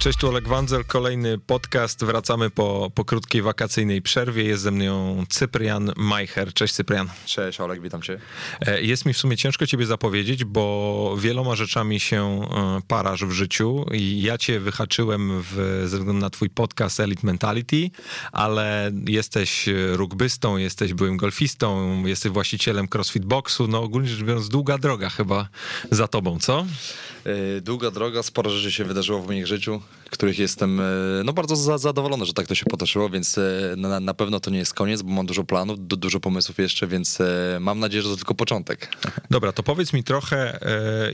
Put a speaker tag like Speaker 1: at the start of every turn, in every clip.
Speaker 1: Cześć, tu Oleg Wandzel, kolejny podcast. Wracamy po, po krótkiej wakacyjnej przerwie. Jest ze mną Cyprian Majcher. Cześć Cyprian.
Speaker 2: Cześć Oleg, witam cię.
Speaker 1: E, jest mi w sumie ciężko ciebie zapowiedzieć, bo wieloma rzeczami się e, parasz w życiu i ja cię wyhaczyłem w, ze względu na twój podcast Elite Mentality, ale jesteś rugbystą, jesteś byłym golfistą, jesteś właścicielem CrossFit Boxu, no ogólnie rzecz biorąc długa droga chyba za tobą, co?
Speaker 2: E, długa droga, sporo rzeczy się wydarzyło w moim życiu których jestem e, no, bardzo za, zadowolony, że tak to się potoczyło, więc e, na, na pewno to nie jest koniec, bo mam dużo planów, du, dużo pomysłów jeszcze, więc e, mam nadzieję, że to tylko początek.
Speaker 1: Dobra, to powiedz mi trochę,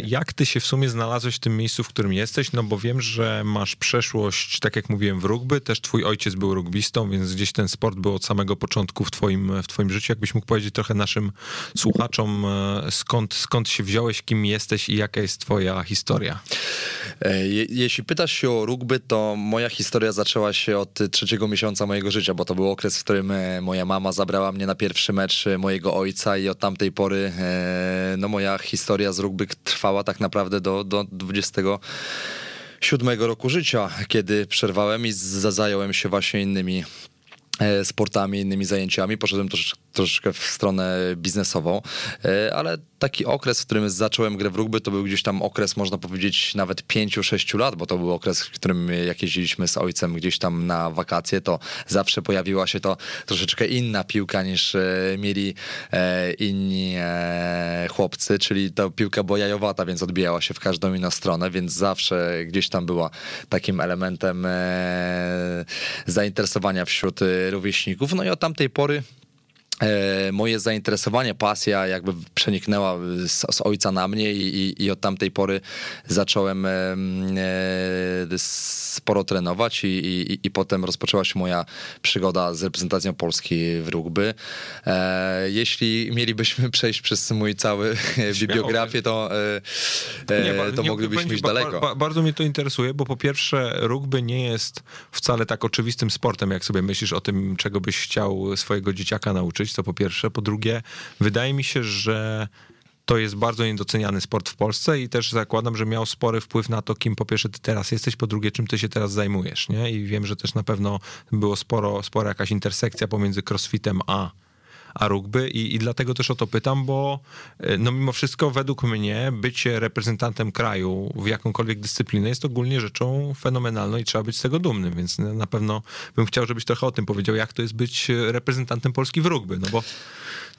Speaker 1: jak ty się w sumie znalazłeś w tym miejscu, w którym jesteś, no bo wiem, że masz przeszłość, tak jak mówiłem, w rugby, też twój ojciec był rugbistą, więc gdzieś ten sport był od samego początku w twoim, w twoim życiu. Jakbyś mógł powiedzieć trochę naszym słuchaczom, skąd, skąd się wziąłeś, kim jesteś i jaka jest twoja historia?
Speaker 2: Je, jeśli pytasz się o rugby, to moja historia zaczęła się od trzeciego miesiąca mojego życia, bo to był okres, w którym e, moja mama zabrała mnie na pierwszy mecz e, mojego ojca i od tamtej pory e, no moja historia z rugby trwała tak naprawdę do, do 27 roku życia, kiedy przerwałem i zająłem się właśnie innymi sportami, innymi zajęciami. Poszedłem troszeczkę troszeczkę w stronę biznesową, ale taki okres, w którym zacząłem grę w rugby, to był gdzieś tam okres, można powiedzieć, nawet 5-6 lat, bo to był okres, w którym jak jeździliśmy z ojcem gdzieś tam na wakacje, to zawsze pojawiła się to troszeczkę inna piłka niż e, mieli e, inni chłopcy, czyli ta piłka była jajowata, więc odbijała się w każdą inną stronę, więc zawsze gdzieś tam była takim elementem zainteresowania wśród rówieśników. No i od tamtej pory E, moje zainteresowanie, pasja jakby przeniknęła z, z ojca na mnie i, i, i, od tamtej pory zacząłem e, e, sporo trenować i, i, potem rozpoczęła się moja przygoda z reprezentacją Polski w rugby. E, jeśli mielibyśmy przejść przez mój cały bibliografię, to, e, nie, to nie, moglibyśmy iść daleko.
Speaker 1: Ba, bardzo mnie to interesuje, bo po pierwsze rugby nie jest wcale tak oczywistym sportem, jak sobie myślisz o tym, czego byś chciał swojego dzieciaka nauczyć to po pierwsze. Po drugie, wydaje mi się, że to jest bardzo niedoceniany sport w Polsce i też zakładam, że miał spory wpływ na to, kim po pierwsze ty teraz jesteś, po drugie, czym ty się teraz zajmujesz, nie? I wiem, że też na pewno było sporo, spora jakaś intersekcja pomiędzy crossfitem a a rugby. I, i dlatego też o to pytam, bo e, no mimo wszystko według mnie bycie reprezentantem kraju w jakąkolwiek dyscyplinę jest ogólnie rzeczą fenomenalną i trzeba być z tego dumnym, więc na pewno bym chciał, żebyś trochę o tym powiedział, jak to jest być reprezentantem Polski w rugby, no bo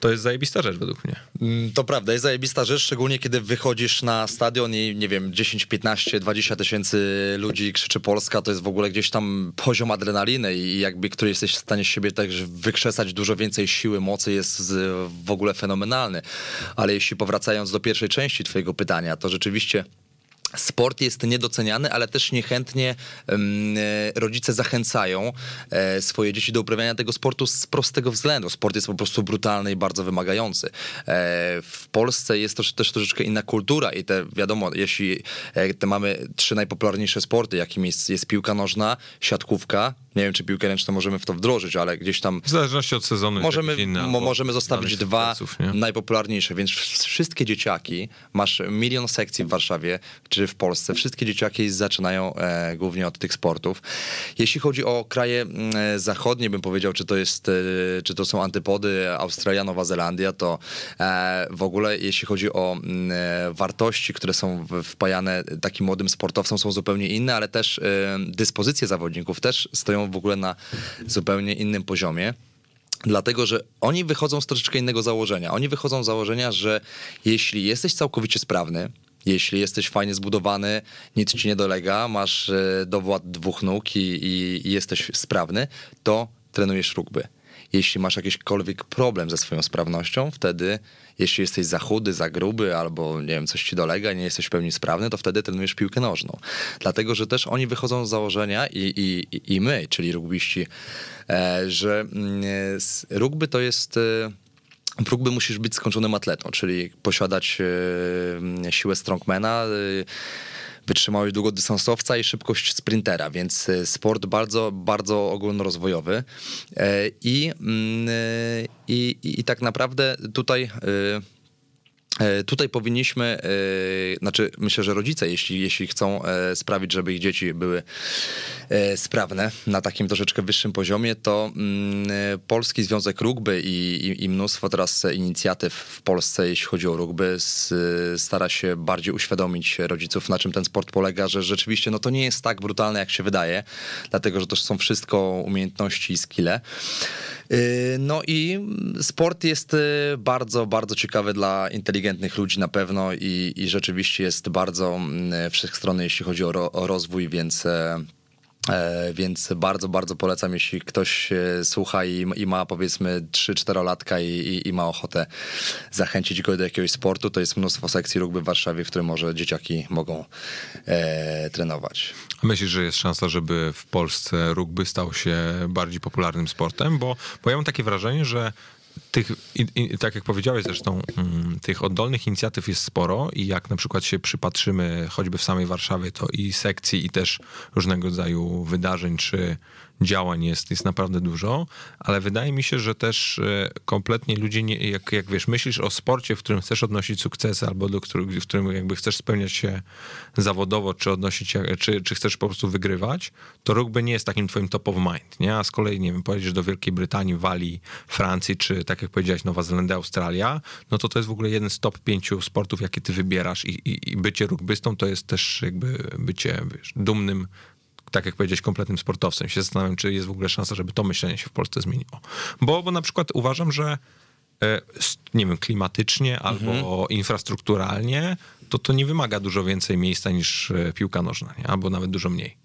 Speaker 1: to jest zajebista rzecz według mnie.
Speaker 2: Mm, to prawda, jest zajebista rzecz, szczególnie kiedy wychodzisz na stadion i nie wiem, 10, 15, 20 tysięcy ludzi krzyczy Polska, to jest w ogóle gdzieś tam poziom adrenaliny i jakby, który jesteś w stanie z siebie także wykrzesać dużo więcej siły, mocy jest w ogóle fenomenalny. Ale jeśli powracając do pierwszej części twojego pytania, to rzeczywiście Sport jest niedoceniany, ale też niechętnie rodzice zachęcają e, swoje dzieci do uprawiania tego sportu z prostego względu. Sport jest po prostu brutalny i bardzo wymagający. E, w Polsce jest to też troszeczkę inna kultura i te wiadomo, jeśli e, te mamy trzy najpopularniejsze sporty, jakim jest, jest piłka nożna, siatkówka, nie wiem, czy piłkę ręczną możemy w to wdrożyć, ale gdzieś tam.
Speaker 1: W zależności od sezonu.
Speaker 2: Możemy,
Speaker 1: inne,
Speaker 2: możemy zostawić dwa najpopularniejsze, więc wszystkie dzieciaki, masz milion sekcji w Warszawie czy w Polsce, wszystkie dzieciaki zaczynają e, głównie od tych sportów. Jeśli chodzi o kraje e, zachodnie, bym powiedział, czy to jest, e, czy to są antypody Australia, Nowa Zelandia, to e, w ogóle jeśli chodzi o e, wartości, które są wpajane takim młodym sportowcom, są zupełnie inne, ale też e, dyspozycje zawodników też stoją w ogóle na zupełnie innym poziomie. Dlatego, że oni wychodzą z troszeczkę innego założenia. Oni wychodzą z założenia, że jeśli jesteś całkowicie sprawny, jeśli jesteś fajnie zbudowany, nic ci nie dolega, masz e, dowład dwóch nóg i, i, i jesteś sprawny, to trenujesz rugby. Jeśli masz jakikolwiek problem ze swoją sprawnością, wtedy jeśli jesteś za chudy, za gruby albo nie wiem, coś ci dolega, nie jesteś w pełni sprawny, to wtedy trenujesz piłkę nożną. Dlatego, że też oni wychodzą z założenia i, i, i my, czyli rugbyści, e, że mm, rugby to jest e, w rugby musisz być skończonym atletą, czyli posiadać e, siłę strongmana, wytrzymałość długodystansowca i szybkość sprintera, więc e, sport bardzo, bardzo ogólnorozwojowy. E, I, mm, e, i, i tak naprawdę tutaj tutaj powinniśmy, e, znaczy myślę, że rodzice, jeśli, jeśli chcą e, sprawić, żeby ich dzieci były sprawne na takim troszeczkę wyższym poziomie, to mm, Polski Związek Rugby i, i, i mnóstwo teraz inicjatyw w Polsce, jeśli chodzi o rugby, stara się bardziej uświadomić rodziców, na czym ten sport polega, że rzeczywiście no to nie jest tak brutalne, jak się wydaje, dlatego, że to są wszystko umiejętności i skille. No i sport jest bardzo, bardzo ciekawy dla inteligentnych ludzi na pewno i, i rzeczywiście jest bardzo mm, wszechstronny, jeśli chodzi o, ro, o rozwój, więc e, e, więc bardzo, bardzo polecam, jeśli ktoś słucha i, i ma powiedzmy 3-4 latka i, i, i, ma ochotę zachęcić go do jakiegoś sportu, to jest mnóstwo sekcji rugby w Warszawie, w którym może dzieciaki mogą e, trenować.
Speaker 1: Myślisz, że jest szansa, żeby w Polsce rugby stał się bardziej popularnym sportem? Bo, bo ja mam takie wrażenie, że tych, i, i, tak jak powiedziałeś zresztą, mm, tych oddolnych inicjatyw jest sporo i jak na przykład się przypatrzymy choćby w samej Warszawie, to i sekcji, i też różnego rodzaju wydarzeń, czy działań jest, jest naprawdę dużo, ale wydaje mi się, że też e, kompletnie ludzie, nie, jak, jak wiesz, myślisz o sporcie, w którym chcesz odnosić sukcesy, albo do w którym jakby chcesz spełniać się zawodowo, czy odnosić, czy, czy chcesz po prostu wygrywać, to rugby nie jest takim twoim top of mind, nie? A z kolei, nie wiem, pojedziesz do Wielkiej Brytanii, Walii, Francji, czy tak jak powiedziałeś, Nowa Zelandia, Australia, no to to jest w ogóle jeden z top pięciu sportów, jakie ty wybierasz i, i, i bycie rugbystą to jest też jakby bycie, wiesz, dumnym tak jak powiedzieć, kompletnym sportowcem. Się zastanawiam, czy jest w ogóle szansa, żeby to myślenie się w Polsce zmieniło. Bo, bo na przykład uważam, że e, nie wiem, klimatycznie albo mhm. infrastrukturalnie, to to nie wymaga dużo więcej miejsca niż e, piłka nożna, nie? albo nawet dużo mniej.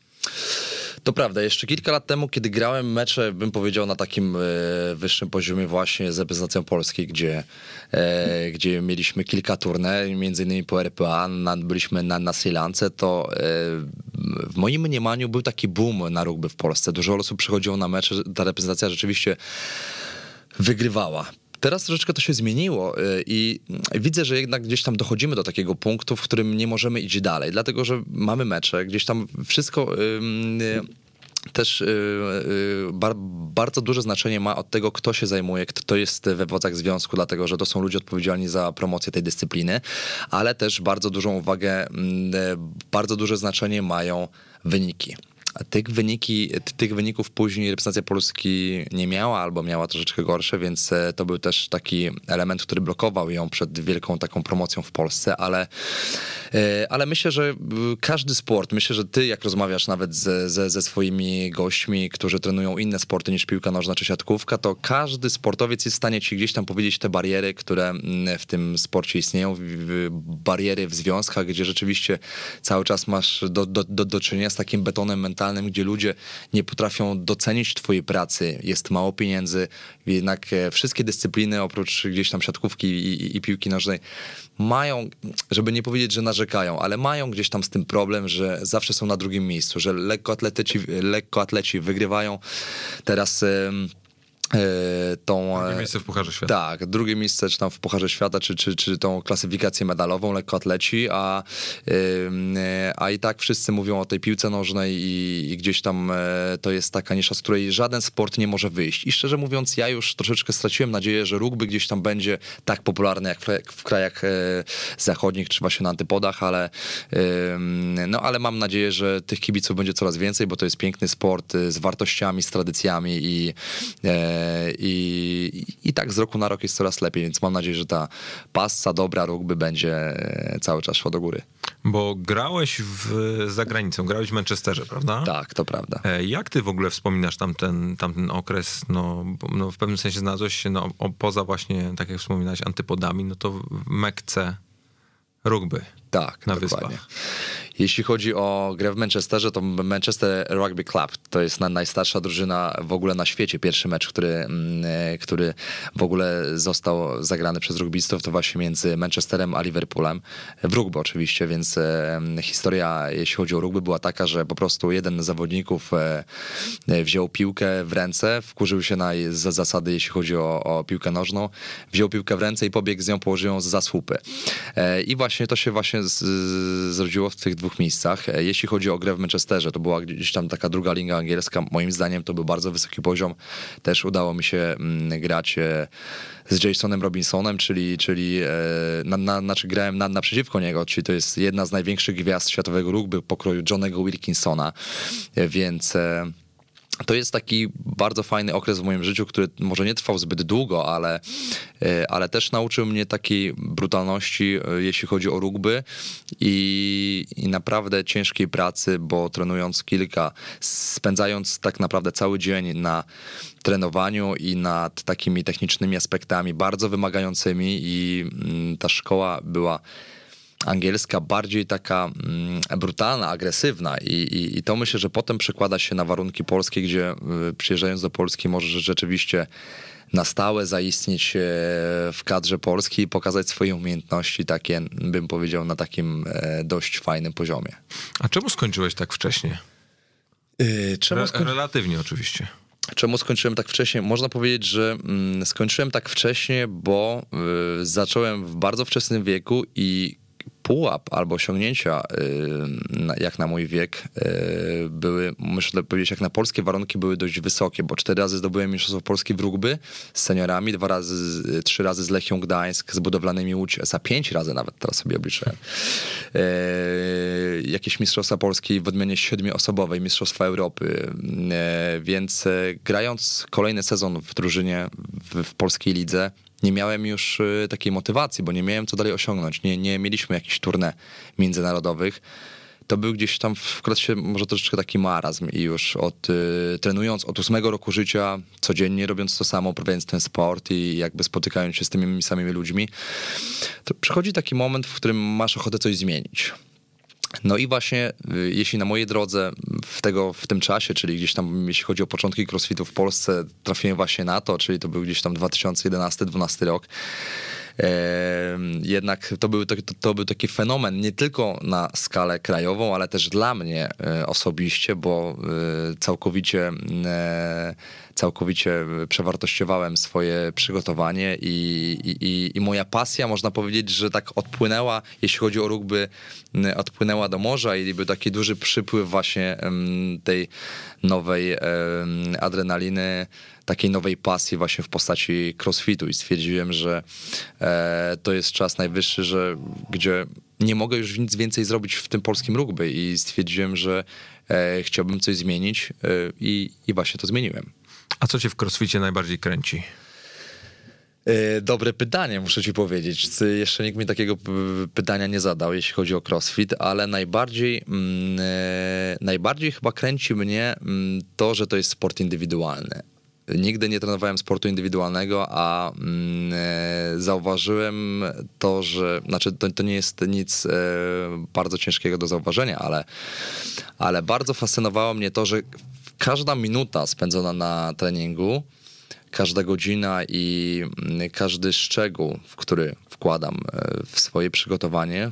Speaker 2: To prawda, jeszcze kilka lat temu, kiedy grałem mecze, bym powiedział, na takim e, wyższym poziomie właśnie z reprezentacją Polski, gdzie, e, gdzie mieliśmy kilka turniej, między innymi po RPA, na, byliśmy na, na Sri Lance, to e, w moim mniemaniu był taki boom na rugby w Polsce. Dużo osób przychodziło na mecze, ta reprezentacja rzeczywiście wygrywała. Teraz troszeczkę to się zmieniło y, i widzę, że jednak gdzieś tam dochodzimy do takiego punktu, w którym nie możemy iść dalej, dlatego że mamy mecze, gdzieś tam wszystko też y, y, bardzo duże znaczenie ma od tego, kto się zajmuje, kto jest we władzach związku, dlatego że to są ludzie odpowiedzialni za promocję tej dyscypliny, ale też bardzo dużą uwagę, bardzo duże znaczenie mają wyniki. Tych, wyniki, tych wyników później reprezentacja Polski nie miała albo miała troszeczkę gorsze, więc e, to był też taki element, który blokował ją przed wielką taką promocją w Polsce, ale, e, ale myślę, że każdy sport, myślę, że ty jak rozmawiasz nawet ze, ze, ze swoimi gośćmi, którzy trenują inne sporty niż piłka nożna czy siatkówka, to każdy sportowiec jest w stanie ci gdzieś tam powiedzieć te bariery, które w tym sporcie istnieją, bariery w związkach, gdzie rzeczywiście cały czas masz do, do, do, do czynienia z takim betonem mentalnym, gdzie ludzie nie potrafią docenić twojej pracy, jest mało pieniędzy, jednak e, wszystkie dyscypliny oprócz gdzieś tam siatkówki i, i, i piłki nożnej mają, żeby nie powiedzieć, że narzekają, ale mają gdzieś tam z tym problem, że zawsze są na drugim miejscu, że lekkoatleci, lekkoatleci wygrywają. Teraz
Speaker 1: E, tą... Drugie miejsce w Pucharze Świata.
Speaker 2: Tak, drugie miejsce czy tam w Pucharze Świata, czy, czy, czy tą klasyfikację medalową lekkoatleci, a, a i tak wszyscy mówią o tej piłce nożnej i, i, gdzieś tam e, to jest taka nisza, z której żaden sport nie może wyjść. I szczerze mówiąc, ja już troszeczkę straciłem nadzieję, że rugby gdzieś tam będzie tak popularny jak w, w krajach e, zachodnich, czy właśnie na antypodach, ale no ale mam nadzieję, że tych kibiców będzie coraz więcej, bo to jest piękny sport z wartościami, z tradycjami i i, i tak z roku na rok jest coraz lepiej, więc mam nadzieję, że ta passa dobra rugby będzie e, cały czas szła do góry.
Speaker 1: Bo grałeś w, za granicą, grałeś w Manchesterze, prawda?
Speaker 2: Tak, to prawda.
Speaker 1: E, jak ty w ogóle wspominasz tamten, tamten okres? No, no w pewnym sensie znalazłeś się no, poza właśnie, tak jak wspominałeś, antypodami, no to w Mekce rugby.
Speaker 2: Tak, na dokładnie. wyspach. Jeśli chodzi o grę w Manchesterze, to Manchester Rugby Club to jest najstarsza drużyna w ogóle na świecie. Pierwszy mecz, który, mm, e, który w ogóle został zagrany przez rugbystów, to właśnie między Manchesterem a Liverpoolem. W rugby oczywiście, więc e, historia, jeśli chodzi o rugby, była taka, że po prostu jeden z zawodników e, wziął piłkę w ręce, wkurzył się na zasady, jeśli chodzi o, o piłkę nożną, wziął piłkę w ręce i pobiegł z nią, położył ją za słupy. I właśnie to się właśnie zrodziło w tych dwóch miejscach. Jeśli chodzi o grę w Manchesterze, to była gdzieś tam taka druga liga angielska. Moim zdaniem to był bardzo wysoki poziom. Też udało mi się mm, grać z Jasonem Robinsonem, czyli, czyli na, na, znaczy grałem na, naprzeciwko niego, czyli to jest jedna z największych gwiazd światowego rugby pokroju Johnego Wilkinsona, więc to jest taki bardzo fajny okres w moim życiu, który może nie trwał zbyt długo, ale, e, ale też nauczył mnie takiej brutalności, e, jeśli chodzi o rugby i, i naprawdę ciężkiej pracy, bo trenując kilka, spędzając tak naprawdę cały dzień na trenowaniu i nad takimi technicznymi aspektami bardzo wymagającymi i mm, ta szkoła była angielska bardziej taka mm, brutalna, agresywna I, i, i to myślę, że potem przekłada się na warunki polskie, gdzie y, przyjeżdżając do Polski możesz rzeczywiście na stałe zaistnieć e, w kadrze polskiej i pokazać swoje umiejętności takie, bym powiedział, na takim e, dość fajnym poziomie.
Speaker 1: A czemu skończyłeś tak wcześnie? Yy, czemu skoń... Relatywnie oczywiście.
Speaker 2: Czemu skończyłem tak wcześnie? Można powiedzieć, że mm, skończyłem tak wcześnie, bo y, zacząłem w bardzo wczesnym wieku i pułap albo osiągnięcia, y, jak na mój wiek, y, były, muszę powiedzieć, jak na polskie warunki były dość wysokie, bo cztery razy zdobyłem Mistrzostwo Polski w rugby z seniorami, dwa razy, trzy razy z Lechią Gdańsk, z budowlanymi Łódź SA, pięć razy nawet teraz sobie obliczyłem. Y, jakieś Mistrzostwa Polski w odmianie siedmioosobowej, Mistrzostwa Europy, więc grając kolejny sezon w drużynie w polskiej lidze, nie miałem już y, takiej motywacji, bo nie miałem co dalej osiągnąć. Nie, nie mieliśmy jakichś turne międzynarodowych. To był gdzieś tam w klasie może troszeczkę taki marazm i już od, y, trenując od ósmego roku życia, codziennie robiąc to samo, uprawiając ten sport i jakby spotykając się z tymi samymi ludźmi, to przychodzi taki moment, w którym masz ochotę coś zmienić. No i właśnie, y, jeśli na mojej drodze w, tego, w tym czasie, czyli gdzieś tam, jeśli chodzi o początki crossfitu w Polsce, trafiłem właśnie na to, czyli to był gdzieś tam 2011-2012 rok, jednak to był, to, to był taki fenomen nie tylko na skalę krajową, ale też dla mnie e, osobiście, bo e, całkowicie e, całkowicie przewartościowałem swoje przygotowanie i, i, i moja pasja, można powiedzieć, że tak odpłynęła, jeśli chodzi o rugby, odpłynęła do morza i był taki duży przypływ właśnie tej nowej adrenaliny, takiej nowej pasji właśnie w postaci crossfitu i stwierdziłem, że e, to jest czas najwyższy, że gdzie nie mogę już nic więcej zrobić w tym polskim rugby i stwierdziłem, że e, chciałbym coś zmienić e, i, i właśnie to zmieniłem.
Speaker 1: A co cię w crossficie najbardziej kręci?
Speaker 2: Dobre pytanie, muszę ci powiedzieć. Jeszcze nikt mi takiego pytania nie zadał, jeśli chodzi o crossfit, ale najbardziej, mm, najbardziej chyba kręci mnie mm, to, że to jest sport indywidualny. Nigdy nie trenowałem sportu indywidualnego, a mm, e, zauważyłem to, że znaczy to, to nie jest nic bardzo ciężkiego do zauważenia, ale, ale bardzo fascynowało mnie to, że każda minuta spędzona na treningu każda godzina i mm, każdy szczegół, w który wkładam e, w swoje przygotowanie, e,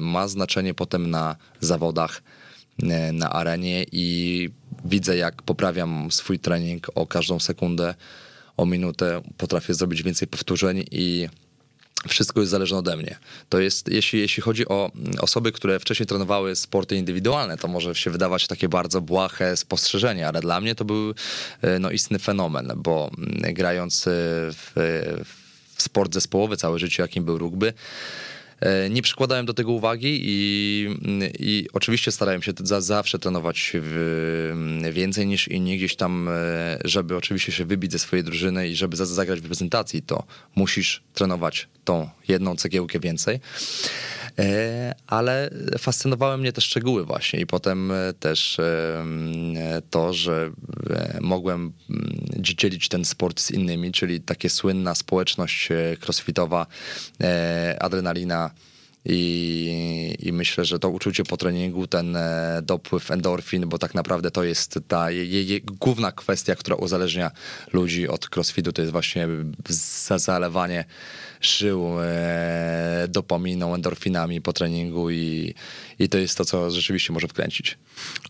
Speaker 2: ma znaczenie potem na zawodach, e, na arenie i widzę, jak poprawiam swój trening o każdą sekundę, o minutę. Potrafię zrobić więcej powtórzeń i wszystko jest zależne ode mnie. To jest, jeśli, jeśli chodzi o osoby, które wcześniej trenowały sporty indywidualne, to może się wydawać takie bardzo błahe spostrzeżenie, ale dla mnie to był e, no, istny fenomen, bo mm, grając e, w, w sport zespołowy całe życie, jakim był rugby, E, nie przykładałem do tego uwagi i, i oczywiście starałem się za, zawsze trenować więcej niż inni gdzieś tam, e, żeby oczywiście się wybić ze swojej drużyny i żeby zagrać w reprezentacji, to musisz trenować tą jedną cegiełkę więcej. E, ale fascynowały mnie te szczegóły właśnie i potem e, też e, to, że mogłem dzielić ten sport z innymi, czyli takie słynna społeczność crossfitowa, adrenalina, i, I, myślę, że to uczucie po treningu, ten dopływ endorfin, bo tak naprawdę to jest ta główna kwestia, która uzależnia ludzi od crossfitu, to jest właśnie zalewanie żył e, endorfinami po treningu i, i to jest to, co rzeczywiście może wkręcić.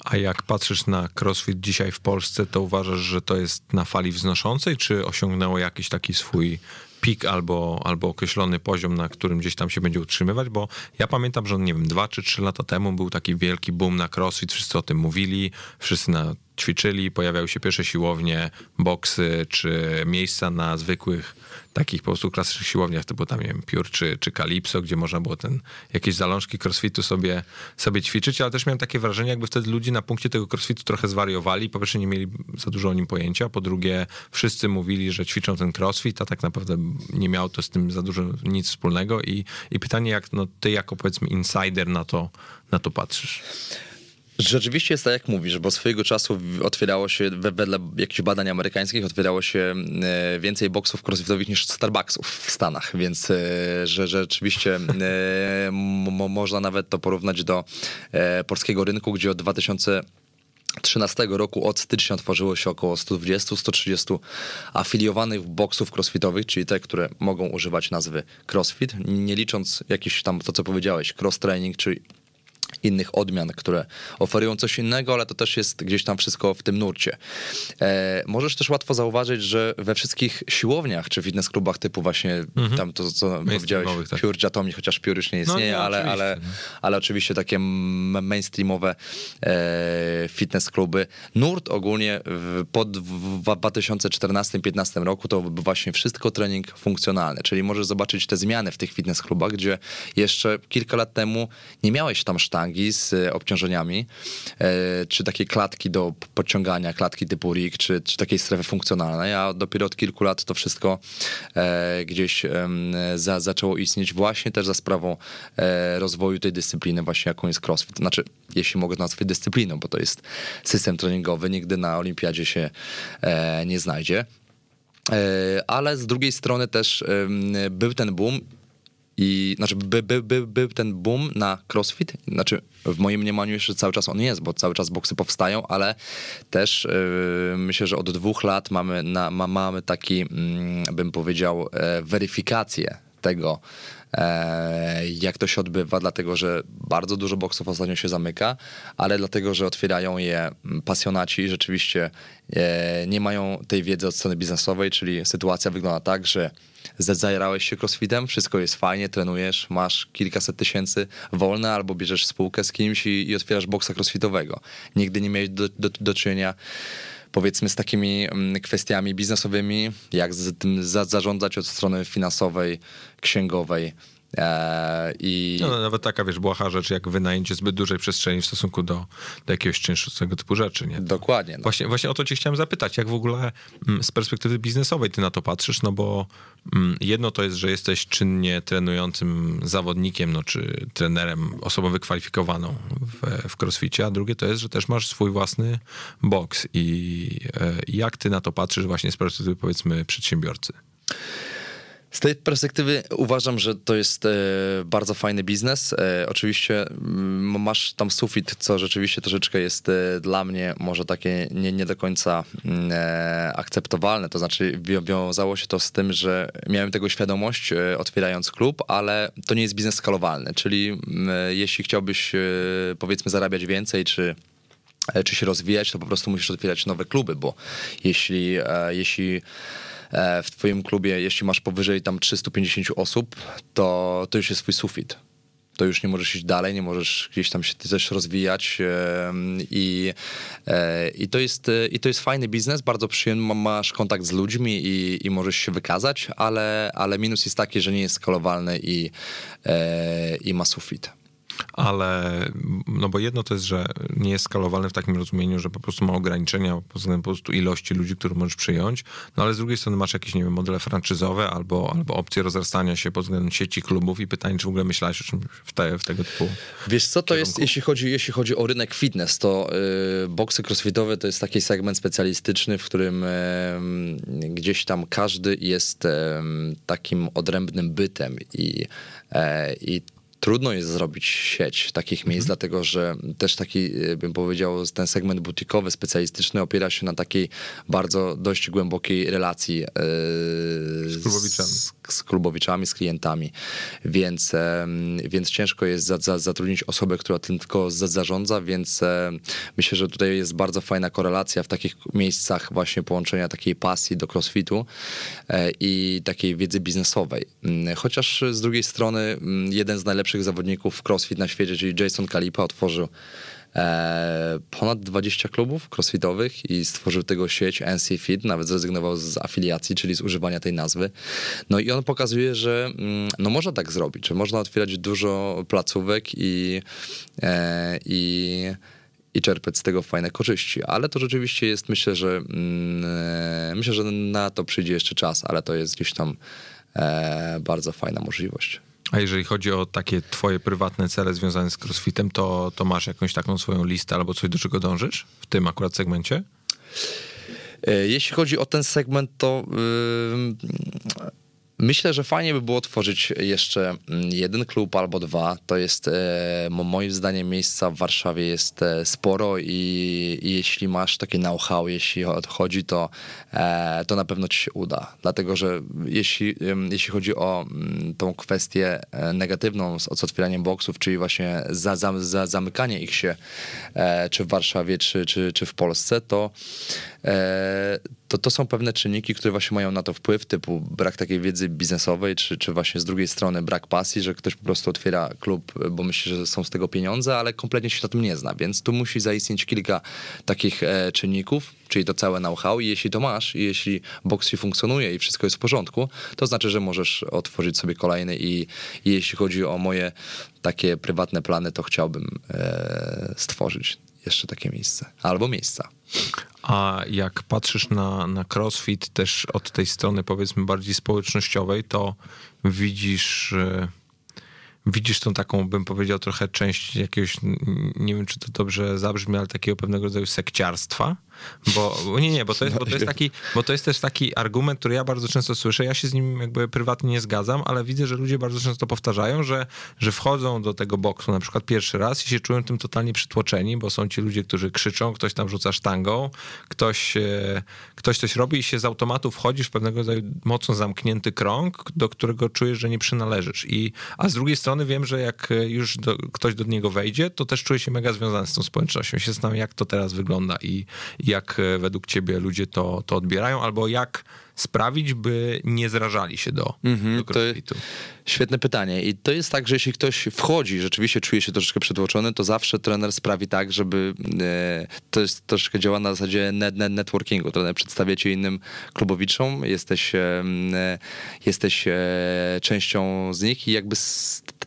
Speaker 1: A jak patrzysz na crossfit dzisiaj w Polsce, to uważasz, że to jest na fali wznoszącej, czy osiągnęło jakiś taki swój pik albo, albo określony poziom, na którym gdzieś tam się będzie utrzymywać, bo ja pamiętam, że nie wiem, dwa czy trzy lata temu był taki wielki boom na crossfit, wszyscy o tym mówili, wszyscy na ćwiczyli, pojawiały się pierwsze siłownie, boksy czy miejsca na zwykłych takich po prostu klasycznych siłowniach, typu tam, nie wiem, Pure czy, czy Calypso, gdzie można było ten, jakieś zalążki crossfitu sobie, sobie ćwiczyć, ale też miałem takie wrażenie, jakby wtedy ludzie na punkcie tego crossfitu trochę zwariowali, po pierwsze nie mieli za dużo o nim pojęcia, po drugie wszyscy mówili, że ćwiczą ten crossfit, a tak naprawdę nie miało to z tym za dużo nic wspólnego i, i pytanie, jak no, ty jako powiedzmy insider na to, na to patrzysz?
Speaker 2: Rzeczywiście jest tak, jak mówisz, bo swojego czasu otwierało się, wedle jakichś badań amerykańskich, otwierało się e, więcej boksów crossfitowych niż Starbucksów w Stanach, więc e, że, rzeczywiście e, można nawet to porównać do polskiego rynku, gdzie od 2000 2013 roku od stycznia tworzyło się około 120-130 afiliowanych boksów crossfitowych, czyli te, które mogą używać nazwy crossfit, nie licząc jakiś tam to, co powiedziałeś, cross training, czyli innych odmian, które oferują coś innego, ale to też jest gdzieś tam wszystko w tym nurcie. E, możesz też łatwo zauważyć, że we wszystkich siłowniach czy fitness klubach typu właśnie mhm. tam to, co powiedziałeś, tak. Pure Atomic, chociaż Pure już nie no istnieje, no, nie, ale, oczywiście. ale, ale oczywiście takie mainstreamowe e, fitness kluby. Nurt ogólnie w, po 2014-2015 roku to właśnie wszystko trening funkcjonalny, czyli możesz zobaczyć te zmiany w tych fitness klubach, gdzie jeszcze kilka lat temu nie miałeś tam sztangi, z e, obciążeniami, e, czy takie klatki do podciągania, klatki typu rig, czy, czy takiej strefy funkcjonalnej, a dopiero od kilku lat to wszystko e, gdzieś za, zaczęło istnieć właśnie też za sprawą rozwoju tej dyscypliny właśnie jaką jest crossfit. Znaczy, jeśli mogę to nazwać dyscypliną, bo to jest system treningowy, nigdy na olimpiadzie się nie znajdzie. Ale z drugiej strony też był ten boom i znaczy by, by, by, był ten boom na crossfit. Znaczy w moim mniemaniu jeszcze cały czas on jest, bo cały czas boksy powstają, ale też yy, myślę, że od dwóch lat mamy, na, ma, mamy taki, yy, bym powiedział, yy, weryfikację tego, e, jak to się odbywa, dlatego że bardzo dużo boksów ostatnio się zamyka, ale dlatego, że otwierają je pasjonaci i rzeczywiście e, nie mają tej wiedzy od strony biznesowej, czyli sytuacja wygląda tak, że zajarałeś się crossfitem, wszystko jest fajnie, trenujesz, masz kilkaset tysięcy wolne albo bierzesz spółkę z kimś i, i otwierasz boksa crossfitowego. Nigdy nie miałeś do, do, do czynienia powiedzmy z takimi mm, kwestiami biznesowymi, jak z tym za, zarządzać od strony finansowej, księgowej,
Speaker 1: I... No, nawet taka, wiesz, błaha rzecz, jak wynajęcie zbyt dużej przestrzeni w stosunku do, do jakiegoś czynszu, tego typu rzeczy, nie?
Speaker 2: Dokładnie. No.
Speaker 1: Właśnie, właśnie o to cię chciałem zapytać, jak w ogóle mm, z perspektywy biznesowej ty na to patrzysz, no bo mm, jedno to jest, że jesteś czynnie trenującym zawodnikiem, no czy trenerem, osobą wykwalifikowaną w, w crossficie, a drugie to jest, że też masz swój własny boks i e, jak ty na to patrzysz właśnie z perspektywy, powiedzmy, przedsiębiorcy?
Speaker 2: Z tej perspektywy uważam, że to jest e, bardzo fajny biznes. E, oczywiście masz tam sufit, co rzeczywiście troszeczkę jest e, dla mnie może takie nie, nie do końca mm, akceptowalne. To znaczy wiązało się to z tym, że miałem tego świadomość otwierając klub, ale to nie jest biznes skalowalny. Czyli jeśli chciałbyś powiedzmy zarabiać więcej, czy czy się rozwijać, to po prostu musisz otwierać nowe kluby, bo jeśli, jeśli w twoim klubie, jeśli masz powyżej tam 350 osób, to, to już jest twój sufit. To już nie możesz iść dalej, nie możesz gdzieś tam się też rozwijać i, e, i, to, jest, i to jest fajny biznes, bardzo przyjemny, masz kontakt z ludźmi i, i możesz się wykazać, ale, ale minus jest taki, że nie jest skalowalny i, e, i ma sufit
Speaker 1: ale no bo jedno to jest, że nie jest skalowalne w takim rozumieniu, że po prostu ma ograniczenia pod względem po prostu ilości ludzi, które możesz przyjąć, no ale z drugiej strony masz jakieś, nie wiem, modele franczyzowe albo, albo opcje rozrastania się pod względem sieci klubów i pytanie, czy w ogóle myślałeś o czymś w, te, w tego typu
Speaker 2: Wiesz co, to kierunku? jest, jeśli chodzi, jeśli chodzi o rynek fitness, to yy, boksy crossfitowe to jest taki segment specjalistyczny, w którym yy, gdzieś tam każdy jest yy, takim odrębnym bytem i, e, i trudno jest zrobić sieć takich miejsc, mhm. dlatego że też taki, e, bym powiedział, ten segment butikowy, specjalistyczny opiera się na takiej bardzo dość głębokiej relacji yy,
Speaker 1: z.
Speaker 2: Z, z, klubowiczami, z klientami, więc, więc ciężko jest za, za, zatrudnić osobę, która tym tylko za, zarządza, więc myślę, że tutaj jest bardzo fajna korelacja w takich miejscach właśnie połączenia takiej pasji do crossfitu i takiej wiedzy biznesowej. Mm, chociaż z drugiej strony mm, jeden z najlepszych zawodników crossfit na świecie, czyli Jason Kalipa otworzył e, ponad 20 klubów crossfitowych i stworzył tego sieć NC Fit, nawet zrezygnował z afiliacji, czyli z używania tej nazwy. No i on pokazuje, że mm, no można tak zrobić, że można otwierać dużo placówek i, e, i i czerpać z tego fajne korzyści. Ale to rzeczywiście jest, myślę, że mm, e, myślę, że na to przyjdzie jeszcze czas, ale to jest gdzieś tam e, bardzo fajna możliwość.
Speaker 1: A jeżeli chodzi o takie twoje prywatne cele związane z crossfitem, to, to masz jakąś taką swoją listę albo coś, do czego dążysz w tym akurat segmencie?
Speaker 2: E, jeśli chodzi o ten segment, to Myślę, że fajnie by było tworzyć jeszcze mm, jeden klub albo dwa. To jest e, moim zdaniem miejsca w Warszawie jest e, sporo i, i jeśli masz takie know-how, jeśli chodzi, to, e, to na pewno ci się uda. Dlatego, że jeśli, jeśli chodzi o mm, tą kwestię negatywną z, z otwieraniem boksów, czyli właśnie za, za, za zamykanie ich się czy w Warszawie, czy, czy, czy w Polsce, to to to są pewne czynniki, które właśnie mają na to wpływ, typu brak takiej wiedzy biznesowej, czy, czy właśnie z drugiej strony brak pasji, że ktoś po prostu otwiera klub, bo myśli, że są z tego pieniądze, ale kompletnie się na tym nie zna, więc tu musi zaistnieć kilka takich e, czynników, czyli to całe know-how. I jeśli to masz i jeśli ci funkcjonuje i wszystko jest w porządku, to znaczy, że możesz otworzyć sobie kolejny. I, i jeśli chodzi o moje takie prywatne plany, to chciałbym e, stworzyć jeszcze takie miejsce albo miejsca.
Speaker 1: A jak patrzysz na, na crossfit też od tej strony powiedzmy bardziej społecznościowej, to widzisz widzisz tą taką, bym powiedział, trochę część jakiegoś, nie wiem czy to dobrze zabrzmi, ale takiego pewnego rodzaju sekciarstwa, bo nie, nie, bo to jest, bo to jest taki, bo to jest też taki argument, który ja bardzo często słyszę, ja się z nim jakby prywatnie nie zgadzam, ale widzę, że ludzie bardzo często powtarzają, że, że wchodzą do tego boksu na przykład pierwszy raz i się czują tym totalnie przytłoczeni, bo są ci ludzie, którzy krzyczą, ktoś tam rzuca sztangą, ktoś, e, ktoś coś robi i się z automatu wchodzisz w pewnego rodzaju mocno zamknięty krąg, do którego czujesz, że nie przynależysz. I, a z drugiej strony wiem, że jak już do, ktoś do niego wejdzie, to też czuje się mega związany z tą społecznością. Się zastanawiam, jak to teraz wygląda i, i jak e, według ciebie ludzie to, to odbierają, albo jak sprawić, by nie zrażali się do, mm-hmm, do crossfitu?
Speaker 2: Świetne pytanie. I to jest tak, że jeśli ktoś wchodzi, rzeczywiście czuje się troszeczkę przytłoczony, to zawsze trener sprawi tak, żeby e, to jest troszeczkę działa na zasadzie net, net, networkingu. Trener przedstawia cię innym klubowiczom, jesteś, e, jesteś e, częścią z nich i jakby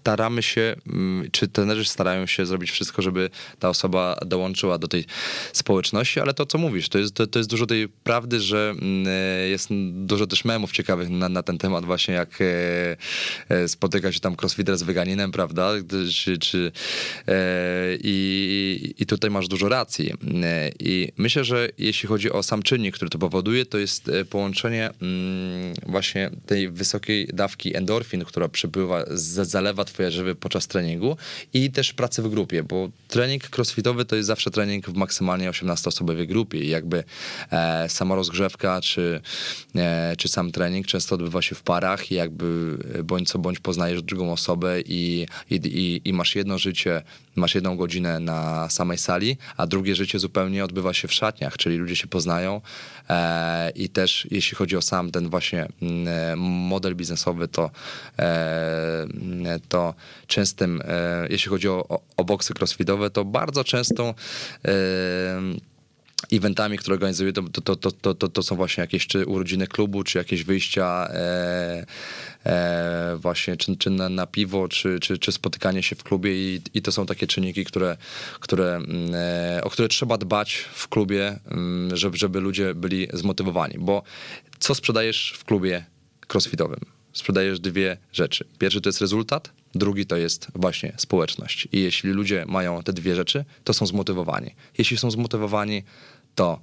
Speaker 2: staramy się, mm, czy trenerzy starają się zrobić wszystko, żeby ta osoba dołączyła do tej społeczności, ale to, co mówisz, to jest, to, to jest dużo tej prawdy, że mm, jest dużo też memów ciekawych na, na ten temat właśnie, jak E, spotyka się tam crossfitter z weganinem, prawda? Czy, czy, e, i, I tutaj masz dużo racji. E, I myślę, że jeśli chodzi o sam czynnik, który to powoduje, to jest połączenie mm, właśnie tej wysokiej dawki endorfin, która przypływa, zalewa twoje żywy podczas treningu i też pracy w grupie, bo trening crossfitowy to jest zawsze trening w maksymalnie 18-osobowej grupie i jakby e, sama rozgrzewka czy, e, czy sam trening często odbywa się w parach i jakby bądź co bądź poznajesz drugą osobę i, i, i, masz jedno życie, masz jedną godzinę na samej sali, a drugie życie zupełnie odbywa się w szatniach, czyli ludzie się poznają e, i też jeśli chodzi o sam ten właśnie mm, model biznesowy, to, e, częstym, e, jeśli chodzi o, o, o boksy crossfitowe, to bardzo często e, eventami, które organizuję, to, to, to, to, to, są właśnie jakieś czy urodziny klubu, czy jakieś wyjścia e, e, właśnie czy, czy na, na, piwo, czy, czy, czy spotykanie się w klubie i, i to są takie czynniki, które, które, mm, e, o które trzeba dbać w klubie, mm, żeby, żeby ludzie byli zmotywowani, bo co sprzedajesz w klubie crossfitowym? Sprzedajesz dwie rzeczy. Pierwszy to jest rezultat, drugi to jest właśnie społeczność. I jeśli ludzie mają te dwie rzeczy, to są zmotywowani. Jeśli są zmotywowani, to